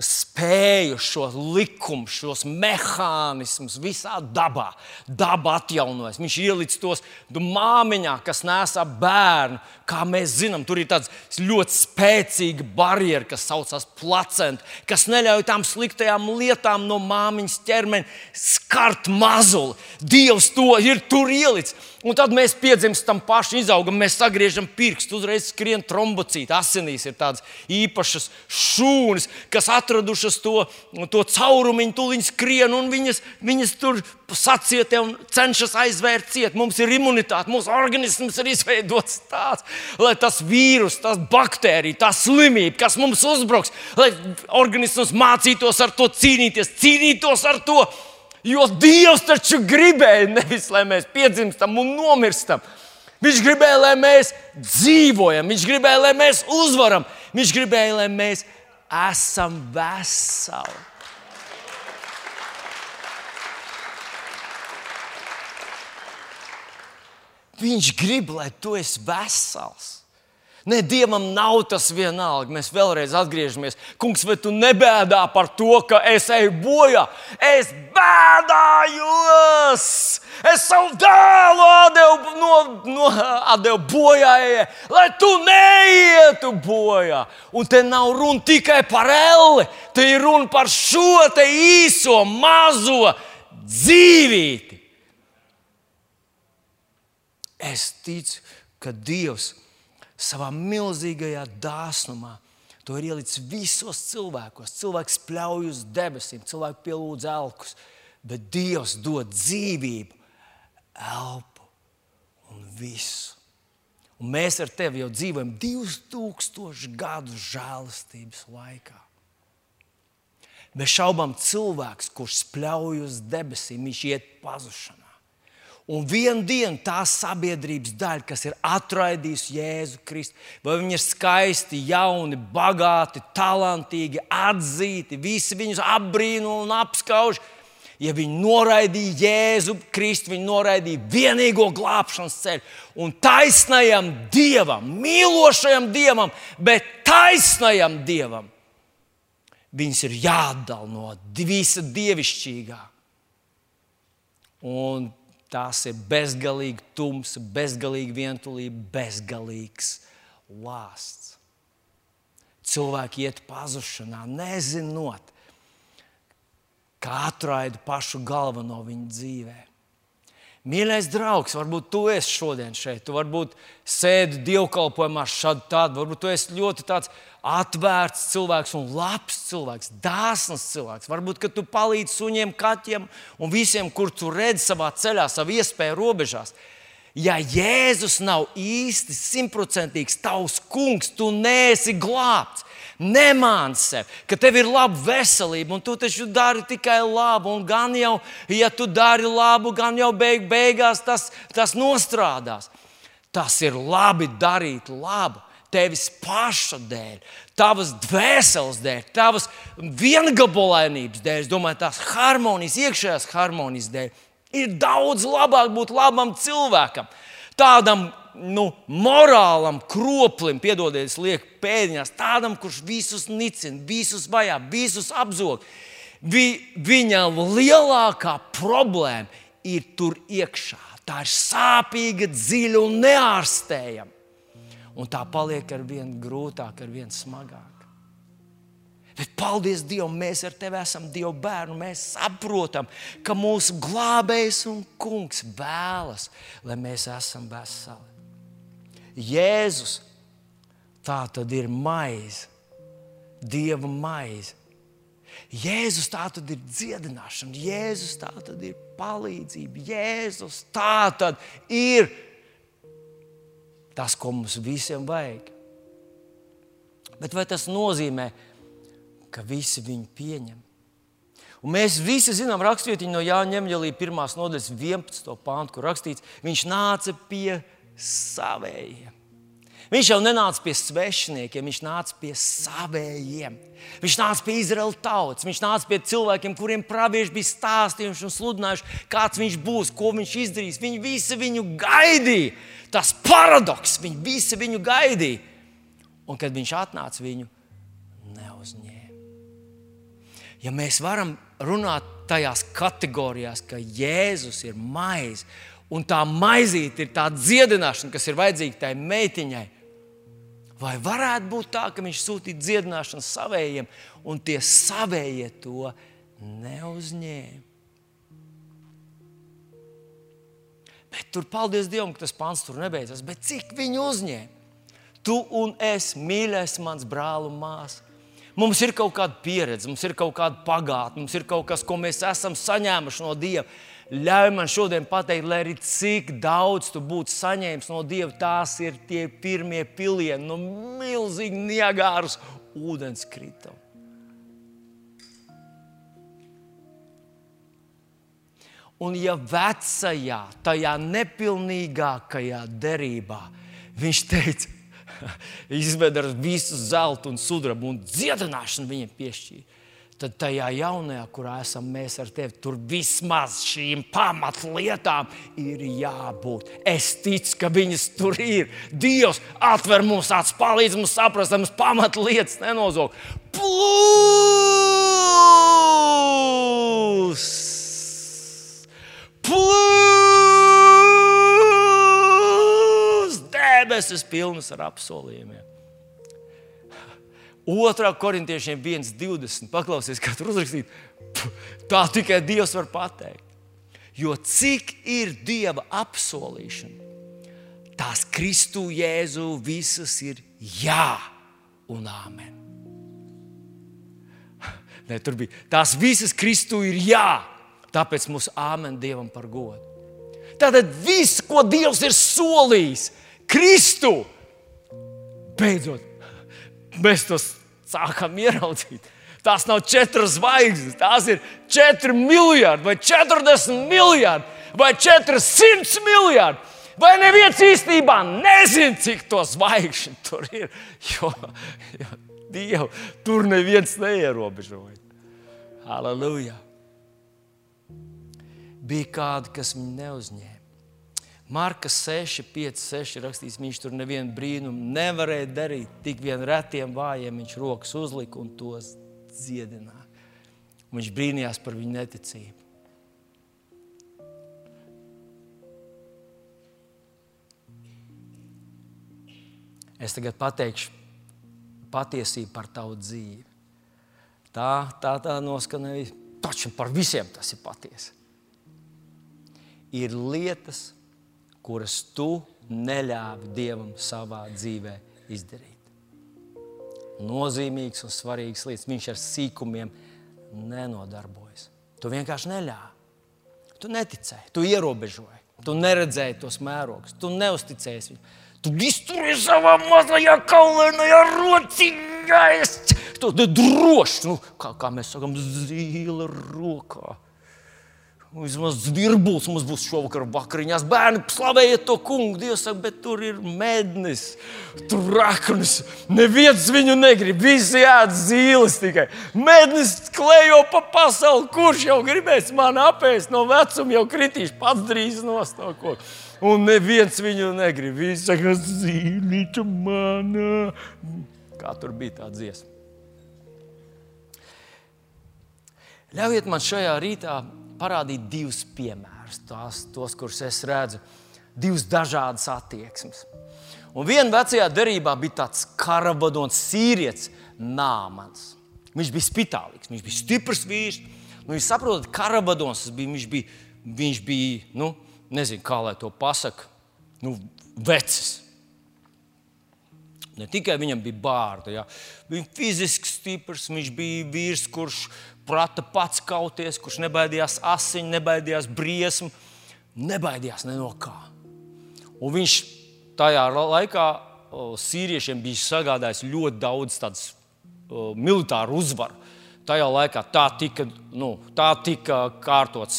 spēju, šos likumus, šos mehānismus visā dabā. Daba atjaunojas. Viņš ielicis tos māmiņā, kas nesa bērnu. Kā mēs zinām, tur ir tāds ļoti spēcīga barjera, kas saucas placenta, kas neļauj tām sliktajām lietām no māmiņas ķermeņa skart mazuli. Dievs to ir tur ielicis. Un tad mēs piedzimstam paši, izaugam, mēs sagriežam pirkstu, uzreiz skrien trombocīti. Asinīs ir tādas īpašas šūnas, kas atradušas to, to caurumiņu, tūlīt skrien un viņas, viņas tur sacietē un cenšas aizvērt ciet. Mums ir imunitāte, mūsu organisms ir izveidots tāds, lai tas vīrus, tas baktērija, tā slimība, kas mums uzbruks, lai organisms mācītos ar to cīnīties, cīnītos ar to Jo Dievs taču gribēja nevis, lai mēs piedzimstam un nomirstam. Viņš gribēja, lai mēs dzīvojam, viņš gribēja, lai mēs uzvaram, viņš gribēja, lai mēs esam veseli. Viņš grib, lai tu esi vesels. Nē, Dievam nav tas vienalga. Mēs vēlreiz atgriežamies. Kungs, vai tu nebēdā par to, ka es eju bojā? Es bēdājos! Es savu dēlu atdevu, no, no, atdevu bojā, lai tu neietu bojā. Un te nav runa tikai par elli, te ir runa par šo īso, mazo dzīvību. Es ticu, ka Dievs ir savā milzīgajā dāsnumā. To ir ielicis visos cilvēkos. Cilvēks spļauj uz debesīm, cilvēks pielūdz elkus, bet Dievs dod dzīvību, elpu un visu. Un mēs ar tevi jau dzīvojam 2000 gadu žēlastības laikā. Bez šaubām cilvēks, kurš spļauj uz debesīm, viņš iet pazušanā. Un vienā dienā tā sabiedrības daļa, kas ir atraidījusi Jēzu Kristu, vai viņi ir skaisti, jauni, bagāti, talantīgi, atzīti, visi viņus apbrīno un apskauž. Ja viņi noraidīja Jēzu Kristu, viņi noraidīja vienīgo glābšanas ceļu. Un taisnajam Dievam, mīlošajam Dievam, bet taisnajam Dievam, viņus ir jāatdala no visa dievišķīgā Un tās ir bezgalīgi tums, bezgalīgi vientulība, bezgalīgs lāsts. Cilvēki iet pazušanā, nezinot, kā atraidu pašu galveno viņa dzīvēm. Mīļais draugs, varbūt tu esi šodien šeit, tu varbūt sēdi dievkalpojumā šādi tādu, varbūt tu esi ļoti atvērts cilvēks un labs cilvēks, dāsns cilvēks. Varbūt, tu palīdzi suņiem, kaķiem un visiem, kur tu redzi savā ceļā, savā iespēju robežās. Ja Jēzus nav īsti simtprocentīgs tavs kungs, tu neesi glābts. Nemāni sev, ka tev ir laba veselība, un tu taču dari tikai labu. Un gan jau, ja tu dari labu, gan jau beig, beigās tas, tas nostrādās. Tas ir labi darīt labu. Tevis paša dēļ, tavas dvēseles dēļ, tavas viengabalainības dēļ, es domāju, tās harmonijas, iekšējās harmonijas dēļ. Ir daudz labāk būt labam cilvēkam, tādam nu, morālam kroplim, piedodiet, liek pēdiņās, tādam, kurš visus nicina, visus vajā, visus apzog. Vi, viņam lielākā problēma ir tur iekšā. Tā ir sāpīga, dziļa un neārstējama. Un tā paliek ar vien grūtāk, ar vien smagāk. Bet paldies Dievam, mēs ar tevi esam Dieva bērni. Mēs saprotam, ka mūsu glābējs un kungs vēlas, lai mēs esam veseli. Jēzus tā tad ir maize, Dieva maize. Jēzus tā tad ir dziedināšana, Jēzus tā tad ir palīdzība, Jēzus tā tad ir tas, ko mums visiem vajag. Bet vai tas nozīmē, ka visi viņu pieņem? Un mēs visi zinām raksturvietiņu no Jāņa Ņemģelī 1. nodaļas 11. pāntu, kur rakstīts, viņš nāca pie savējiem. Viņš jau nenāca pie svešiniekiem, viņš nāca pie savējiem. Viņš nāca pie Izraēlas tautas, viņš nāca pie cilvēkiem, kuriem pravieši bija stāstījuši un sludinājuši, kāds viņš būs, ko viņš izdarīs. Viņi visi viņu gaidīja. Tas paradoks, viņi visi viņu gaidīja. Un kad viņš atnāca, viņu neuzņēma. Ja mēs varam runāt tajās kategorijās, ka Jēzus ir maize un tā maizīte ir tā dziedināšana, kas ir vajadzīga tai meitiņai. Vai varētu būt tā, ka viņš sūtīja dziedināšanu savējiem, un tie savējie to neuzņēma? Bet tur, paldies Dievam, ka tas pāns tur nebeidzas. Bet cik viņi uzņēma? Tu un es, mīļais, mans brāl un māsa. Mums ir kaut kāda pieredze, mums ir kaut kāda pagātne, mums ir kaut kas, ko mēs esam saņēmuši no Dieva. Ļauj man šodien pateikt, lai arī cik daudz tu būtu saņēmis no Dieva, tās ir tie pirmie pilieni no milzīga Niagāras ūdenskrituma. Un ja vecajā, tajā nepilnīgākajā derībā viņš teica, [laughs] izved ar visu zeltu un sudrabu un dziedināšanu viņiem piešķīra, tad tajā jaunajā, kurā esam mēs ar tevi, tur vismaz šīm pamatlietām ir jābūt. Es ticu, ka viņas tur ir. Dievs atver mums acis, palīdz mums saprast, mums pamatlietas nenozog. Plus! Plus! Debesis pilnas ar apsolījumiem. 2. korintiešiem 1,20. Paklausies, kā tur uzrakstīt. Tā tikai Dievs var pateikt. Jo cik ir Dieva apsolīšana, tās Kristu Jēzu visas ir jā un āmen. Ne, tur bija tās visas Kristu ir jā, tāpēc mūsu āmen Dievam par godu. Tātad viss, ko Dievs ir solījis, Kristu, beidzot mēs to sākam ieraudzīt. Tās nav četras zvaigznes, tās ir 4 miljardi, vai 40 miljardi, vai 400 miljardi. Vai neviens īstenībā nezina, cik to zvaigžņu tur ir? Jo, jo Dievu tur neviens neierobežoja. Halleluja! Bija kādi, kas viņu neuzņēma. Marka 6, 5, 6 rakstīts, viņš tur nevienu brīnumu nevarēja darīt. Tik vien retiem vājiem viņš rokas uzlika un tos dziedināja. Viņš brīnījās par viņu neticību. Es tagad pateikšu patiesību par tavu dzīvi. Tā, tā, tā noskanēja. Taču par visiem tas ir patiesi. Ir lietas, kas kuras tu neļāvi Dievam savā dzīvē izdarīt. Nozīmīgs un svarīgs lietas. Viņš ar sīkumiem nenodarbojas. Tu vienkārši neļāvi. Tu neticēji, tu ierobežoji, tu neredzēji tos mērogus, tu neusticējies viņam. Tu izturi savā mazajā kaulēnajā rociņā. Tu droši, nu, kā, kā mēs sakām, zīle rokā. Vismaz zvirbulis mums būs šovakar vakariņās. Bērni slavējiet to kungu. Dievs saka, bet tur ir mednis, tur raknis. Neviens viņu negrib. Visi ēd zīles tikai. Mednis klejo pa pasauli. Kurš jau gribēs man apēst no vecuma, jau kritīšu pats drīz nostākot. Un neviens viņu negrib. Visi saka, zīlīča manā. Kā tur bija tā dziesma? Ļaujiet man šajā rītā parādīt divus piemērus, tās, tos, kurus es redzu, divas dažādas attieksmes. Un vienā vecajā derībā bija tāds karavadons, sīrietis, Nāmans. Viņš bija spitālīgs, viņš bija stiprs vīrs. Nu, jūs saprotat, karavadons bija, viņš bija, viņš bija nu, nezinu, kā lai to pasakā, nu, vecs. Ne tikai viņam bija bārda, ja. viņš bija fiziski stiprs, viņš bija vīrs, kurš prata pats kauties, kurš nebaidījās asiņu, nebaidījās briesmu, nebaidījās ne no kā. Un viņš tajā laikā sīriešiem bija sagādājis ļoti daudz tādas militāru uzvaru. Tajā laikā tā tika, nu, tā tika kārtotas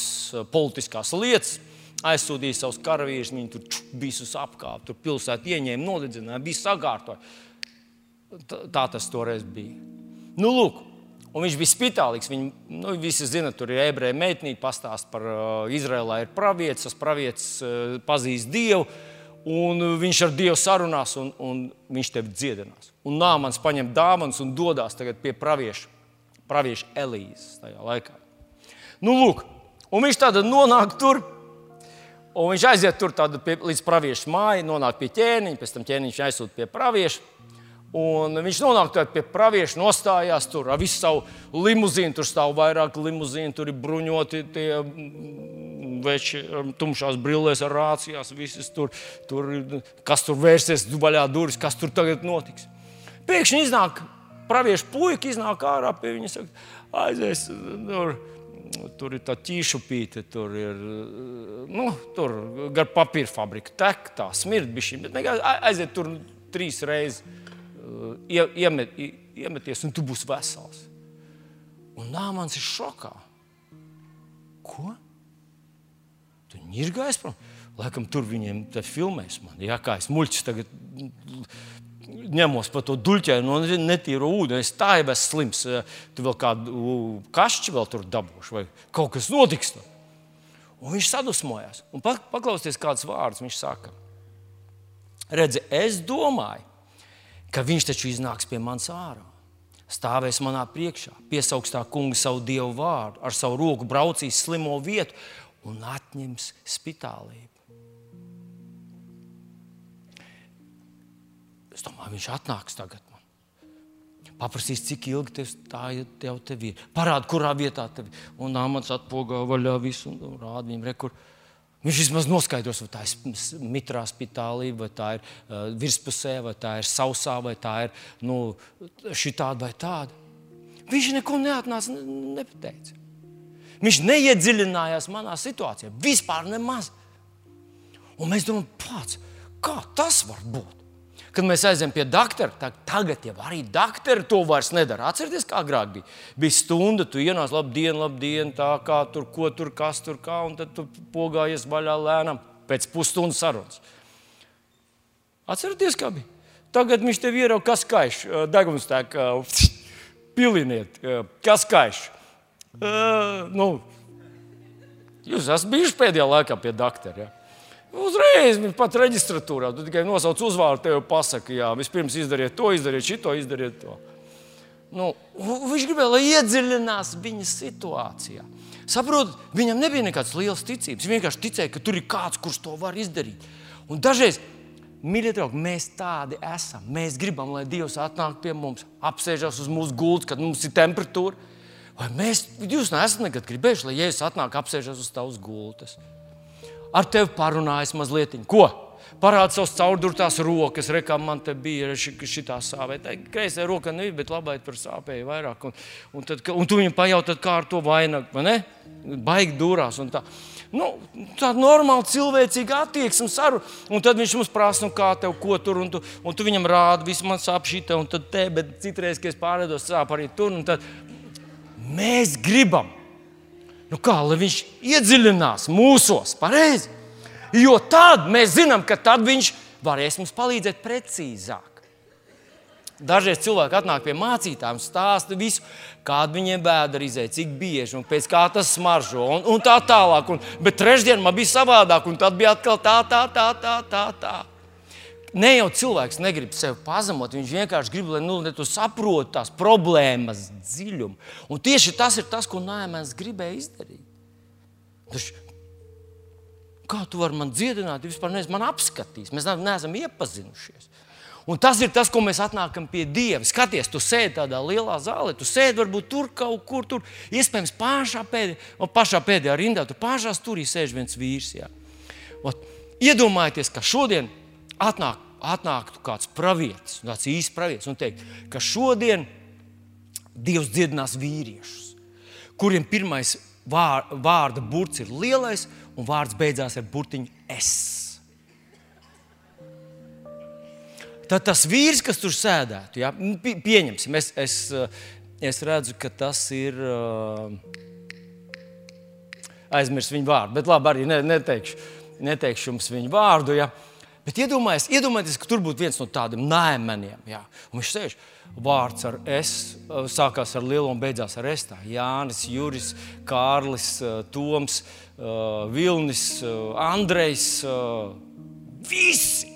politiskās lietas, aizsūtīja savus karavīrus, viņi tur bija uz apkārt, tur pilsētu ieņēma, nolīdzināja, bija sakārtoja. Tā, tā tas toreiz bija. Nu, lūk, Un viņš bija spitālīgs. Viņi nu, visi zina, tur ir ebreju meitnīte, pastāst par uh, Izraēlā ir pravietis, tas pravietis uh, pazīst Dievu. Un viņš ar Dievu sarunās, un, un viņš tevi dziedinās. Un Nāmans paņem dāvanas un dodas pie pravieša, pravieša Elīzes tajā laikā. Nu, lūk, un viņš tādā nonāk tur. Un viņš aiziet tur pie, līdz pravieša mājai, nonāk pie ķēniņa, pēc tam ķēniņš aizsūta pie pravieša. Un viņš nonāk pie pravieša, nostājās tur ar visu savu limuzīnu. Tur stāv vairāk limuzīnu, tur ir bruņoti tie mm, veči, tumšās brillēs ar rācijās. Tur, tur, kas tur vērsies, vaļā durvis, kas tur tagad notiks. Pēkšņi iznāk pravieša puika, iznāk ārā pie viņa. Saka, aizies, tur, tur ir tā ķīšupīte, tur ir nu, tur gar papīra fabrika, tek tā, smird bišķi, bet aiziet tur trīs reizes iemet, iemeties, un tu būsi vesels. Un Nāmans ir šokā. Ko? Tu ir gājis prom. Laikam tur viņiem filmēs man. Jā, kā es muļķis tagad ņemos pa to duļķēnu no netīru ūdeni. Es tā jau esmu slims. Tu vēl kādu kašķi vēl tur dabūšu vai kaut kas notiks. Tur. Un viņš sadusmojās. Un paklausieties, kāds vārds viņš saka. Redzi, es domāju, ka viņš taču iznāks pie manis ārā. Stāvēs manā priekšā, piesaugs tā kunga savu dievu vārdu, ar savu roku braucīs slimo vietu un atņems spitālību. Es domāju, viņš atnāks tagad. Paprasīs, cik ilgi tev tā jau tev ir. Parādi, kurā vietā tev ir. Un amats atpogā vaļā visu un rāda viņam rekursu Viņš vismaz noskaidros, vai tā ir mitrā spitālība, vai tā ir uh, virspusē, vai tā ir sausā, vai tā ir nu, šitāda vai tāda. Viņš neko neatnāca, ne, nepateica. Viņš neiedziļinājās manā situācijā. Vispār nemaz. Un mēs domājam, pats, kā tas var būt? Kad mēs aizējām pie doktora, tad tagad jau arī doktori to vairs nedara. Atcerieties, kā agrāk bija. Bija stunda, tu ienāc, labi, diena, labi, diena, tā kā tur, ko tur, kas tur, kā, un tad tu pogājies vaļā lēnām pēc pusstundas sarunas. Atcerieties, kā bija. Tagad viņš tev ierauga, kas kaiš, deguns tā kā [laughs] piliniet, kas kaiš. Uh, nu, jūs esat bijuši pēdējā laikā pie doktora. Ja? Uzreiz pat reģistratūrā. Tu tikai nosauc uzvārdu, tev pasaka, jā, vispirms izdariet to, izdariet šito, izdariet to. Nu, viņš gribēja, lai iedziļinās viņa situācijā. Saprotiet, viņam nebija nekādas lielas ticības. Viņš vienkārši ticēja, ka tur ir kāds, kurš to var izdarīt. Un dažreiz Mīļie draugi, mēs tādi esam. Mēs gribam, lai Dievs atnāk pie mums, apsēžas uz mūsu gultas, kad mums ir temperatūra. Vai mēs, jūs neesat nekad gribējuši, lai Jēzus atnāk apsēžas uz tavas gultas? Ar tevi parunājas mazliet, ko? Parāda savus caurdurtās rokas, rekā man te bija šī tā sāpē. Tā kreisā roka nebija, bet labā tur sāpēja vairāk. Un, un, tad, un tu viņam pajautā, kā ar to vainagu, vai ne? Baigi durās un tā. Nu, tāda normāla cilvēcīga attieksme, saruna. Un tad viņš mums prasa, nu, kā tev, ko tur, un tu, un tu viņam rādi, viss man sāp šī te, un tad te, bet citreiz, kad es pārēdos, sāp arī tur. Tad mēs gribam, nu kā, lai viņš iedziļinās mūsos, pareizi. Jo tad mēs zinām, ka tad viņš varēs mums palīdzēt precīzāk. Dažreiz cilvēki atnāk pie mācītājiem, stāsta visu, kāda viņiem vēdera izēja, cik bieži un pēc kā tas smaržo un, un tā tālāk. Un, bet trešdien man bija savādāk, un tad bija atkal tā, tā, tā, tā, tā. tā. Ne jau cilvēks negrib sevi pazemot, viņš vienkārši grib, lai nu, tu saproti tās problēmas dziļumu. Un tieši tas ir tas, ko Nāmēns gribēja izdarīt. Taču, kā tu vari man dziedināt, ja vispār neesi man apskatījis? Mēs neesam iepazinušies. Un tas ir tas, ko mēs atnākam pie Dieva. Skaties, tu sēdi tādā lielā zālē, tu sēdi varbūt tur kaut kur, tur iespējams pašā pēdējā, pašā pēdējā rindā, tur pašā stūrī sēž viens vīrs. Jā. Ot, iedomājieties, ka šodien atnāk, atnāktu kāds pravietis, tāds īsts pravietis, un teikt, ka šodien Dievs dziedinās vīriešus, kuriem pirmais vārda burts ir lielais, un vārds beidzās ar burtiņu es. Tad tas vīrs, kas tur sēdētu, ja, nu, pieņemsim, es, es, es redzu, ka tas ir. Aizmirsu viņu vārdu, bet labi, arī ne, neteikšu, neteikšu jums viņu vārdu. Ja. Bet iedomājieties, iedomājieties, ka tur būtu viens no tādiem nēmeniem. Ja. Un viņš sēž, vārds ar S, sākās ar lielu un beidzās ar S. Tā. Jānis, Juris, Kārlis, Toms, Vilnis, Andrejs. Visi!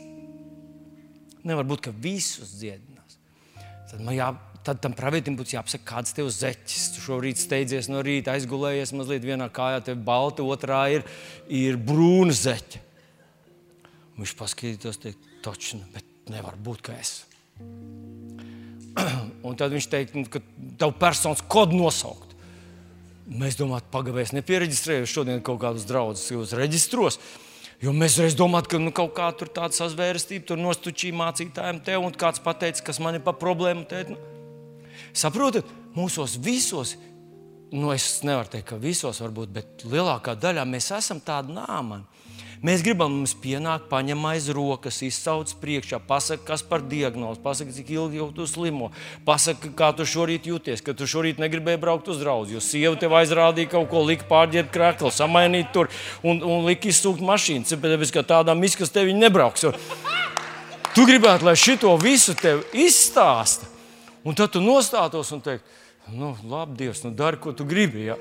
Nevar būt, ka visus dziedinās. Tad, jā, tad tam pravietim būtu jāpasaka, kāds tev zeķis. Tu šorīt steidzies no rīta, aizgulējies mazliet vienā kājā, tev balta, otrā ir, ir brūna zeķa. Viņš paskatītos, teikt, točnu, bet nevar būt, ka es. [clears throat] Un tad viņš teica, ka tev personas kodu nosaukt. Mēs domājam, pagaidām, nepiereģistrēju šodien kaut kādus draugus, jūs reģistros. Jo mēs reiz domājam, ka nu, kaut kā tur tāda sazvērestība, tur nostučīja mācītājiem te, un kāds pateica, kas man ir pa problēmu. Te, nu. Saprotat, mūsos visos, nu es nevaru teikt, ka visos varbūt, bet lielākā daļā mēs esam tādi nāmani. Mēs gribam, mums pienāk, paņem aiz rokas, izsauc priekšā, pasaka, kas par diagnozi, pasaka, cik ilgi jau tu slimo, pasaka, kā tu šorīt jūties, ka tu šorīt negribēji braukt uz draugu, jo sieva tev aizrādīja kaut ko, lika pārģērbt krāklu, samainīt tur un, un lika izsūkt mašīnu, tāpēc, ka tādām izkas tevi nebrauks. Tu gribētu, lai šito visu tev izstāsta, un tad tu nostātos un teiktu, nu, labi, Dievs, nu dari, ko tu gribi. Ja?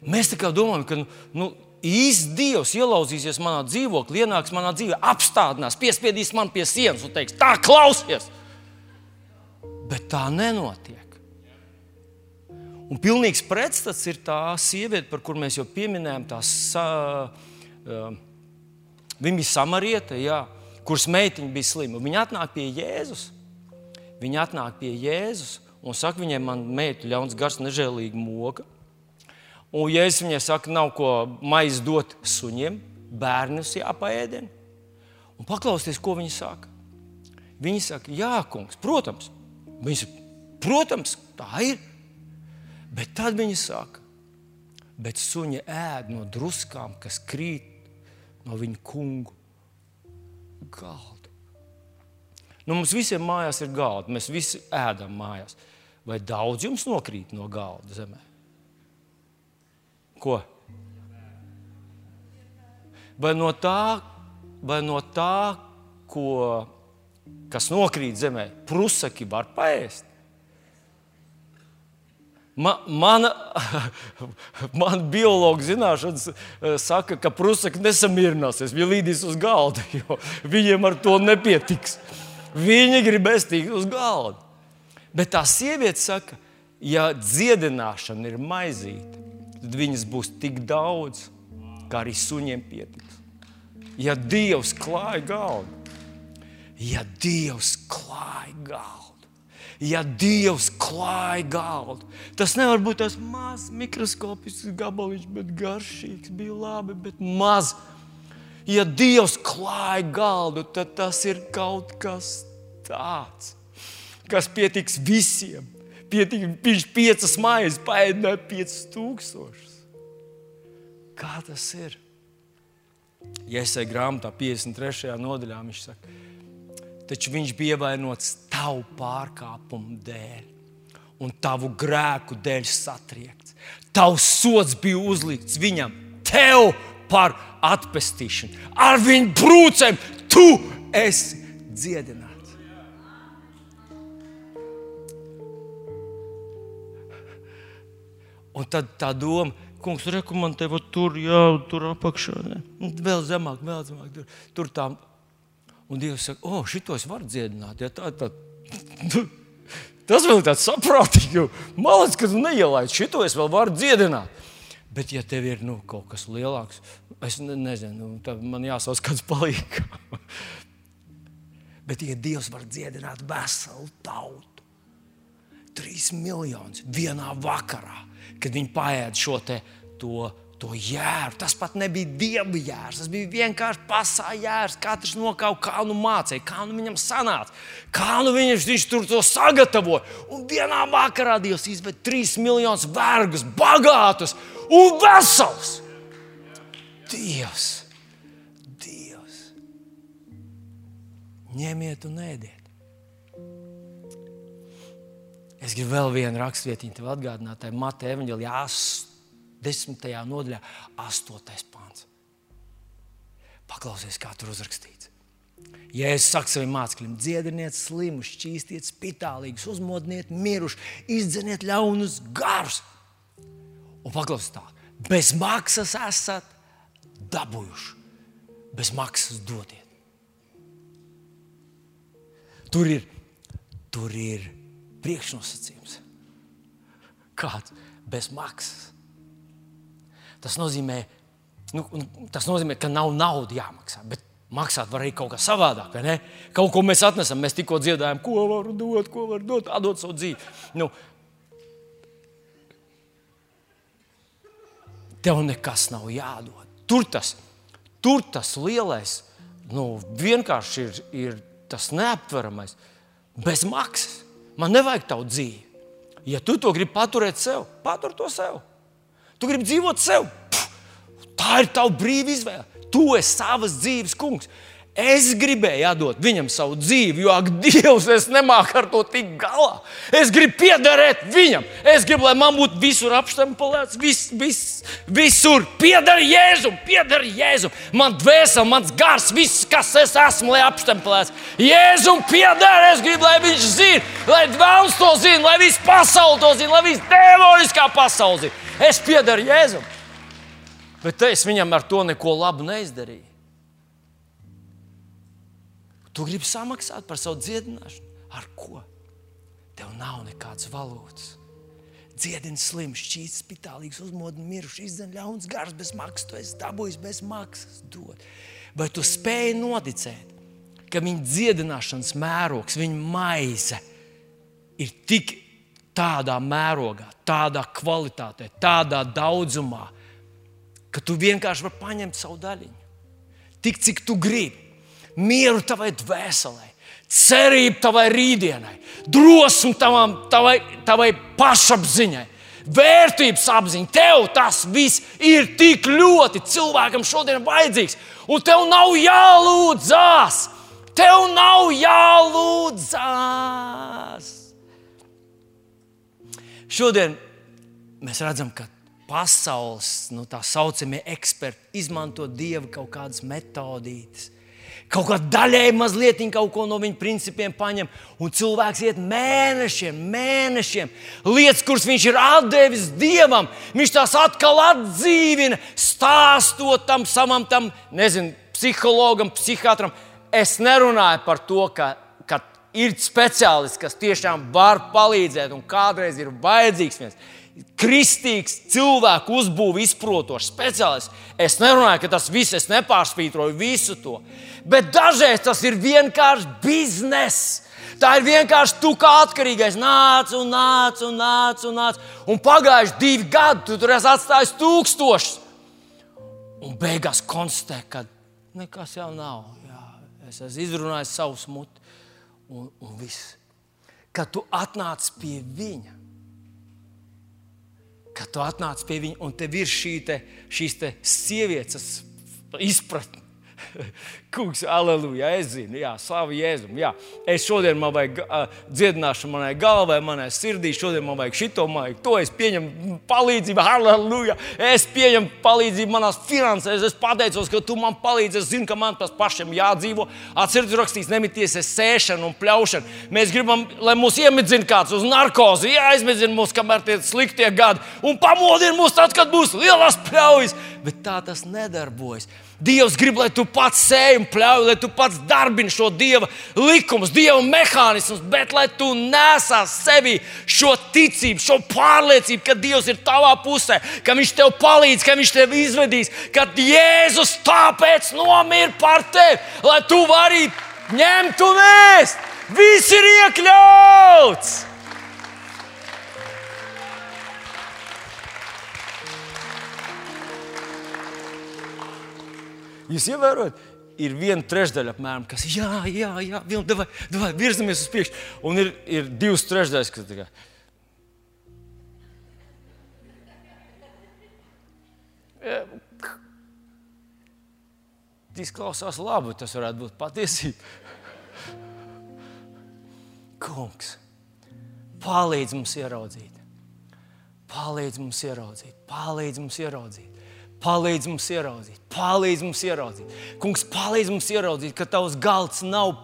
Mēs tā kā domājam, ka nu, īsts Dievs ielauzīsies manā dzīvoklī, ienāks manā dzīvē, apstādinās, piespiedīs man pie sienas un teiks, tā klausies. Bet tā nenotiek. Un pilnīgs pretstats ir tā sieviete, par kuru mēs jau pieminējām, tā uh, bija samarieta, jā, kuras meitiņa bija slima. Viņa atnāk pie Jēzus. Viņa atnāk pie Jēzus un saka viņai, man meita ļauns gars, nežēlīga moka. Un, es viņai saku, nav ko maizi dot suņiem, bērnus jāpaēdina, un paklausieties, ko viņi saka. Viņi saka, jā, kungs, protams, viņi saka, protams, tā ir. Bet tad viņi saka, bet suņi ēd no druskām, kas krīt no viņa kungu galda. Nu, mums visiem mājās ir galda, mēs visi ēdam mājās. Vai daudz jums nokrīt no galda zemē? Ko? Vai no tā, vai no tā ko, kas nokrīt zemē, prusaki var paēst? Ma, mana, [laughs] man biologa zināšanas eh, saka, ka prusaki nesamierināsies. Viņi līdīs uz galda, [laughs] jo viņiem ar to nepietiks. Viņi gribēs tikt uz galda. Bet tā sieviete saka, ja dziedināšana ir maizīte, tad viņas būs tik daudz, ka arī suņiem pietiks. Ja Dievs klāja galdu, ja Dievs klāja galdu, ja Dievs klāja galdu, tas nevar būt tas mazs mikroskopisks gabaliņš, bet garšīgs, bija labi, bet mazs. Ja Dievs klāja galdu, tad tas ir kaut kas tāds, kas pietiks visiem. Pietiks, viņš piecas maizes, paēdināja piecus tūkstošus. Kā tas ir? Eju grāmatā 53. nodaļā, viņš saka, taču viņš bija ievainots tavu pārkāpumu dēļ un tavu grēku dēļ satriekts. Tavs sots bija uzlikts viņam, tev par atpestīšanu. Ar viņu brūcēm tu esi dziedināts. Un tad tā doma, kungs, rekomendē, tur, jā, tur apakšā. Ne? Vēl zemāk, vēl zemāk. Tur, tur tā. Un Dievs saka, o, šitos var dziedināt. Ja, tā, tā. [laughs] Tas vēl tāds saprātīgs. Man liekas, ka tu neielaidi šito, es vēl varu dziedināt. Bet, ja tev ir nu, kaut kas lielāks, es ne, nezinu, nu, tad man jāsauc kāds palīgs. [laughs] Bet, ja Dievs var dziedināt veselu tautu, trīs miljonus vienā vakarā, kad viņi paēd šo te, to, to jēru. Tas pat nebija dieva jērs, tas bija vienkārši pasaules jērs. Katrs nokāpa, kā nu mācīja, kā nu viņam sanāca, kā nu viņš, viņš tur to sagatavoja. Un vienā vakarā Dievs izved trīs miljonus vergus, bagātus un veselus. Dievs, Dievs, ņemiet un ēdiet. Es gribu vēl vienu rakstvietiņu tev atgādināt, tā ir Mateja Evanģelijā 10. nodaļā, 8. pāns. Paklausies, kā tur uzrakstīts. Ja es saku saviem mācekļiem, dziediniet slimus, šķīstiet spitālīgus, uzmodiniet mirušus, izdzeniet ļaunus garus. Un paklausies tā, bez maksas esat dabūjuši, bez maksas dodiet. Tur ir, tur ir priekšnosacījums. Kāds bez maksas. Tas nozīmē, nu, tas nozīmē, ka nav naudas jāmaksā. Bet maksāt var arī kaut kā savādāk. Kaut ko mēs atnesam, mēs tikko dziedājām, ko var dot, ko var dot, atdot savu dzīvi. Nu, tev nekas nav jādod. Tur tas, tur tas lielais, nu, vienkārši ir, ir tas neaptveramais, bez maksas. Man nevajag tavu dzīvi. Ja tu to gribi paturēt sev, patur to sev. Tu gribi dzīvot sev. Pff, tā ir tava brīva izvēle. Tu esi savas dzīves kungs. Es gribēju atdot viņam savu dzīvi, jo, ak, Dievs, es nemāku ar to tikt galā. Es gribu piederēt viņam. Es gribu, lai man būtu visur apstempelēts, vis, vis, visur pieder Jēzum, pieder Jēzum. Man dvēseli, mans gars, viss, kas es esmu, lai apstempelēts. Jēzum pieder, es gribu, lai viņš zina, lai vēlams to zina, lai viss pasaule to zina, lai viss demoniskā pasaule zina. Es piedaru Jēzum. Bet es viņam ar to neko labu neizdarīju. Tu gribi samaksāt par savu dziedināšanu? Ar ko? Tev nav nekādas valūtas. Dziedini slimu, šķīst, spitālīgs, uzmodini miruši, izdzen ļauns gars bez maksas. Tu esi dabūjis bez maksas. Dod. Vai tu spēj noticēt, ka viņa dziedināšanas mērogs, viņa maize ir tik tādā mērogā, tādā kvalitātē, tādā daudzumā, ka tu vienkārši vari paņemt savu daļiņu. Tik cik tu gribi mieru tavai dvēselē, cerību tavai rītdienai, drosmi tavam, tavai, tavai pašapziņai. Vērtības apziņa, tev tas viss ir tik ļoti cilvēkam šodien vajadzīgs, un tev nav jālūdzas. Tev nav jālūdzas. Šodien mēs redzam, ka pasaules nu, tā saucamie eksperti izmanto dievu kaut kādas metodītas kaut kā daļēji mazliet kaut ko no viņa principiem paņem. Un cilvēks iet mēnešiem, mēnešiem. Lietas, kuras viņš ir devis dievam, viņš tās atkal atdzīvina, stāstot tam savam, tam, nezinu, psihologam, psihiatram. Es nerunāju par to, ka, ka ir speciālists, kas tiešām var palīdzēt, un kādreiz ir vajadzīgs viens. Kristīgs, cilvēku uzbūvi izprotošs speciālists. Es nerunāju, ka tas viss, es nepārspītroju visu to, bet dažreiz tas ir vienkārši bizness. Tā ir vienkārši tu kā atkarīgais. Nāc, un nāc, un nāc, un nāc. Un pagājuši divi gadi, tu tur esi atstājis tūkstošus. Un beigās konstatē, ka nekas jau nav. Jā, es esmu izrunājis savu muti, un, un viss. Kad tu atnāc pie viņa, kad tu atnāc pie viņa, un tev ir šī te, šīs te sievietes izpratne [laughs] Kungs, aleluja, es zinu, jā, slavu Jēzum. Jā. Es šodien man vajag uh, dziedināšanu manai galvai, manai sirdī, šodien man vajag šito, man vajag to. Es pieņemu palīdzību, aleluja. Es pieņemu palīdzību manās finansēs. Es pateicos, ka tu man palīdzi. Es zinu, ka man tas pašam jādzīvo. Atcerieties, rakstīs nemities sēšana un pļaušana. Mēs gribam, lai mūs iemidzina kāds uz narkozi, jāizmedzina mūs, kamēr tie sliktie gadi, un pamodina mūs tad, kad būs lielas pļaujas. Bet tā tas nedarbojas. Dievs grib, lai tu pats sēji un pļauj, lai tu pats darbini šo dieva likumus, dieva mehānismus, bet lai tu nesā sevi šo ticību, šo pārliecību, ka Dievs ir tavā pusē, ka Viņš tev palīdz, ka Viņš tev izvedīs, ka Jēzus tāpēc nomira par tevi, lai tu vari ņemt un ēst. Viss ir iekļauts! Jūs ievērojat, ir viena trešdaļa apmēram, kas jā, jā, jā, jā davai, davai, virzamies uz priekšu. Un ir, ir divas trešdaļas, kas tā kā. Izklausās labi, tas varētu būt patiesība. Kungs, palīdz mums ieraudzīt, palīdz mums ieraudzīt, palīdz mums ieraudzīt Palīdz mums ieraudzīt, palīdz mums ieraudzīt. Kungs, palīdz mums ieraudzīt, ka tavs galds nav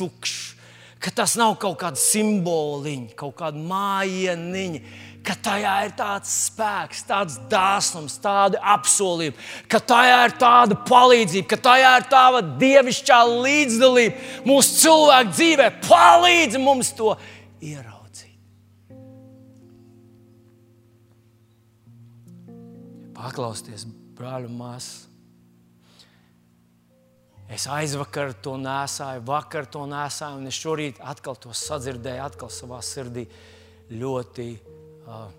tukšs, ka tas nav kaut kāda simboliņa, kaut kāda mājiņa, ka tajā ir tāds spēks, tāds dāsnums, tāda apsolījuma, ka tajā ir tāda palīdzība, ka tajā ir tāda dievišķā līdzdalība mūsu cilvēku dzīvē. Palīdz mums to ieraudzīt. Paklausieties, brāļi un māsas. Es aizvakar to nesāju, vakar to nesāju, un es šorīt atkal to sadzirdēju, atkal savā sirdī ļoti. Uh,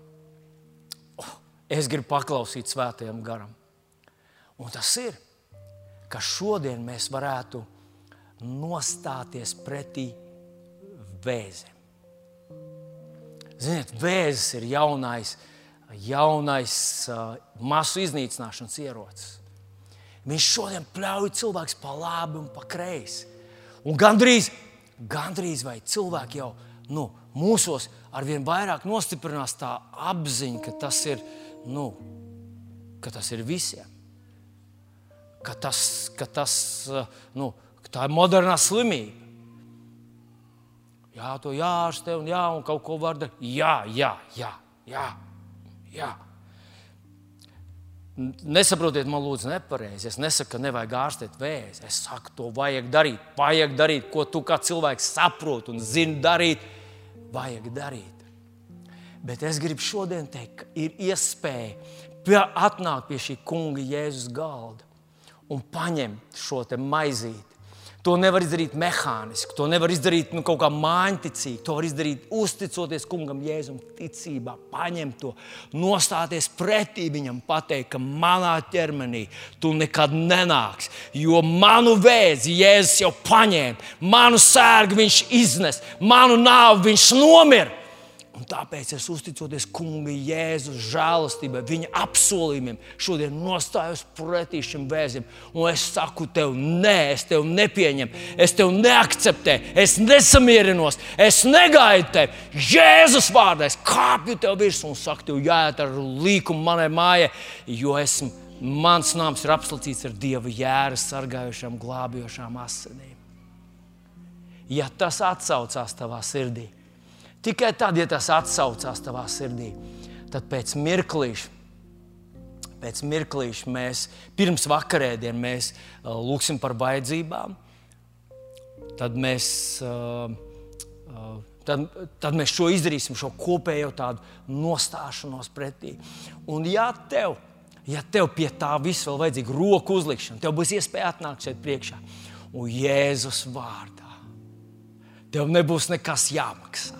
oh, es gribu paklausīt svētajam garam. Un tas ir, ka šodien mēs varētu nostāties pretī vēzim. Ziniet, vēzis ir jaunais jaunais uh, masu iznīcināšanas ierocis. Viņš šodien pļauj cilvēks pa labi un pa kreisi. Un gandrīz, gandrīz vai cilvēki jau nu, mūsos arvien vairāk nostiprinās tā apziņa, ka tas ir, nu, ka tas ir visiem. Ka tas, ka tas nu, ka tā ir modernā slimība. Jā, to jāārstē un, jā, un kaut ko var darīt. Jā, jā, jā. jā. Jā. Nesaprotiet, man lūdzu, nepareizi. Es nesaku, ka nevajag ārstēt vēzi. Es saku, to vajag darīt. Vajag darīt, ko tu kā cilvēks saproti un zini darīt. Vajag darīt. Bet es gribu šodien teikt, ka ir iespēja atnākt pie šī kunga Jēzus galda un paņemt šo maizīti To nevar izdarīt mehāniski, to nevar izdarīt nu, kaut kā mājiņticīgi. To var izdarīt uzticoties kungam, jēzum, ticībā, paņemt to, nostāties pretī viņam, pateikt, ka manā ķermenī tu nekad nenāks. Jo manu vēzi Jēzus jau paņēma, manu sērgu viņš iznes, manu nāvi viņš nomira. Un tāpēc es uzticoties kunga Jēzus žēlastībai, viņa apsolījumiem, šodien nostājos pretī šim vēzim. Un es saku tev, nē, es tevi nepieņemu, es tevi neakceptēju, es nesamierinos, es negaidu tevi. Jēzus vārdā es kāpju tev virsū un saku, tev jāiet ar līkumu manai mājai, jo esmu, mans nams ir apslacīts ar Dieva jēra sargājošām, glābjošām asinīm. Ja tas atsaucās tavā sirdī, Tikai tad, ja tas atsaucās tavā sirdī, tad pēc mirklīša, pēc mirklīša mēs pirms vakarēdienas mēs uh, lūgsim par vajadzībām. Tad mēs, uh, uh, tad, tad mēs šo izdarīsim, šo kopējo tādu nostāšanos pretī. Un ja tev, ja tev pie tā viss vēl vajadzīga roku uzlikšana, tev būs iespēja atnākt šeit priekšā un Jēzus vārdā. Tev nebūs nekas jāmaksā.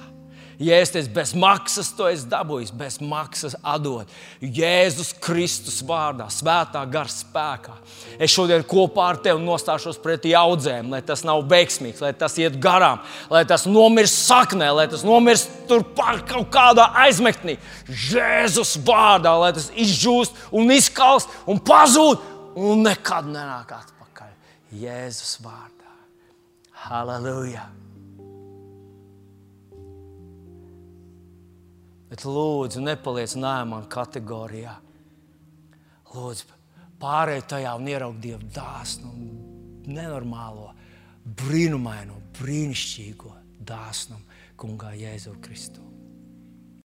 Jēzus bez maksas to es dabūju, bez maksas atdot. Jēzus Kristus vārdā, svētā gara spēkā. Es šodien kopā ar tevi nostāšos pretī audzēm, lai tas nav veiksmīgs, lai tas iet garām, lai tas nomirst saknē, lai tas nomirst turpat kaut kādā aizmektnī. Jēzus vārdā, lai tas izžūst un izkalst un pazūd un nekad nenāk atpakaļ. Jēzus vārdā. Halleluja! Bet lūdzu, nepaliec nēmā kategorijā. Lūdzu, pārēj tajā un ieraugi Dievu dāsnu, nenormālo, brīnumaino, brīnišķīgo dāsnumu kungā Jēzu Kristu.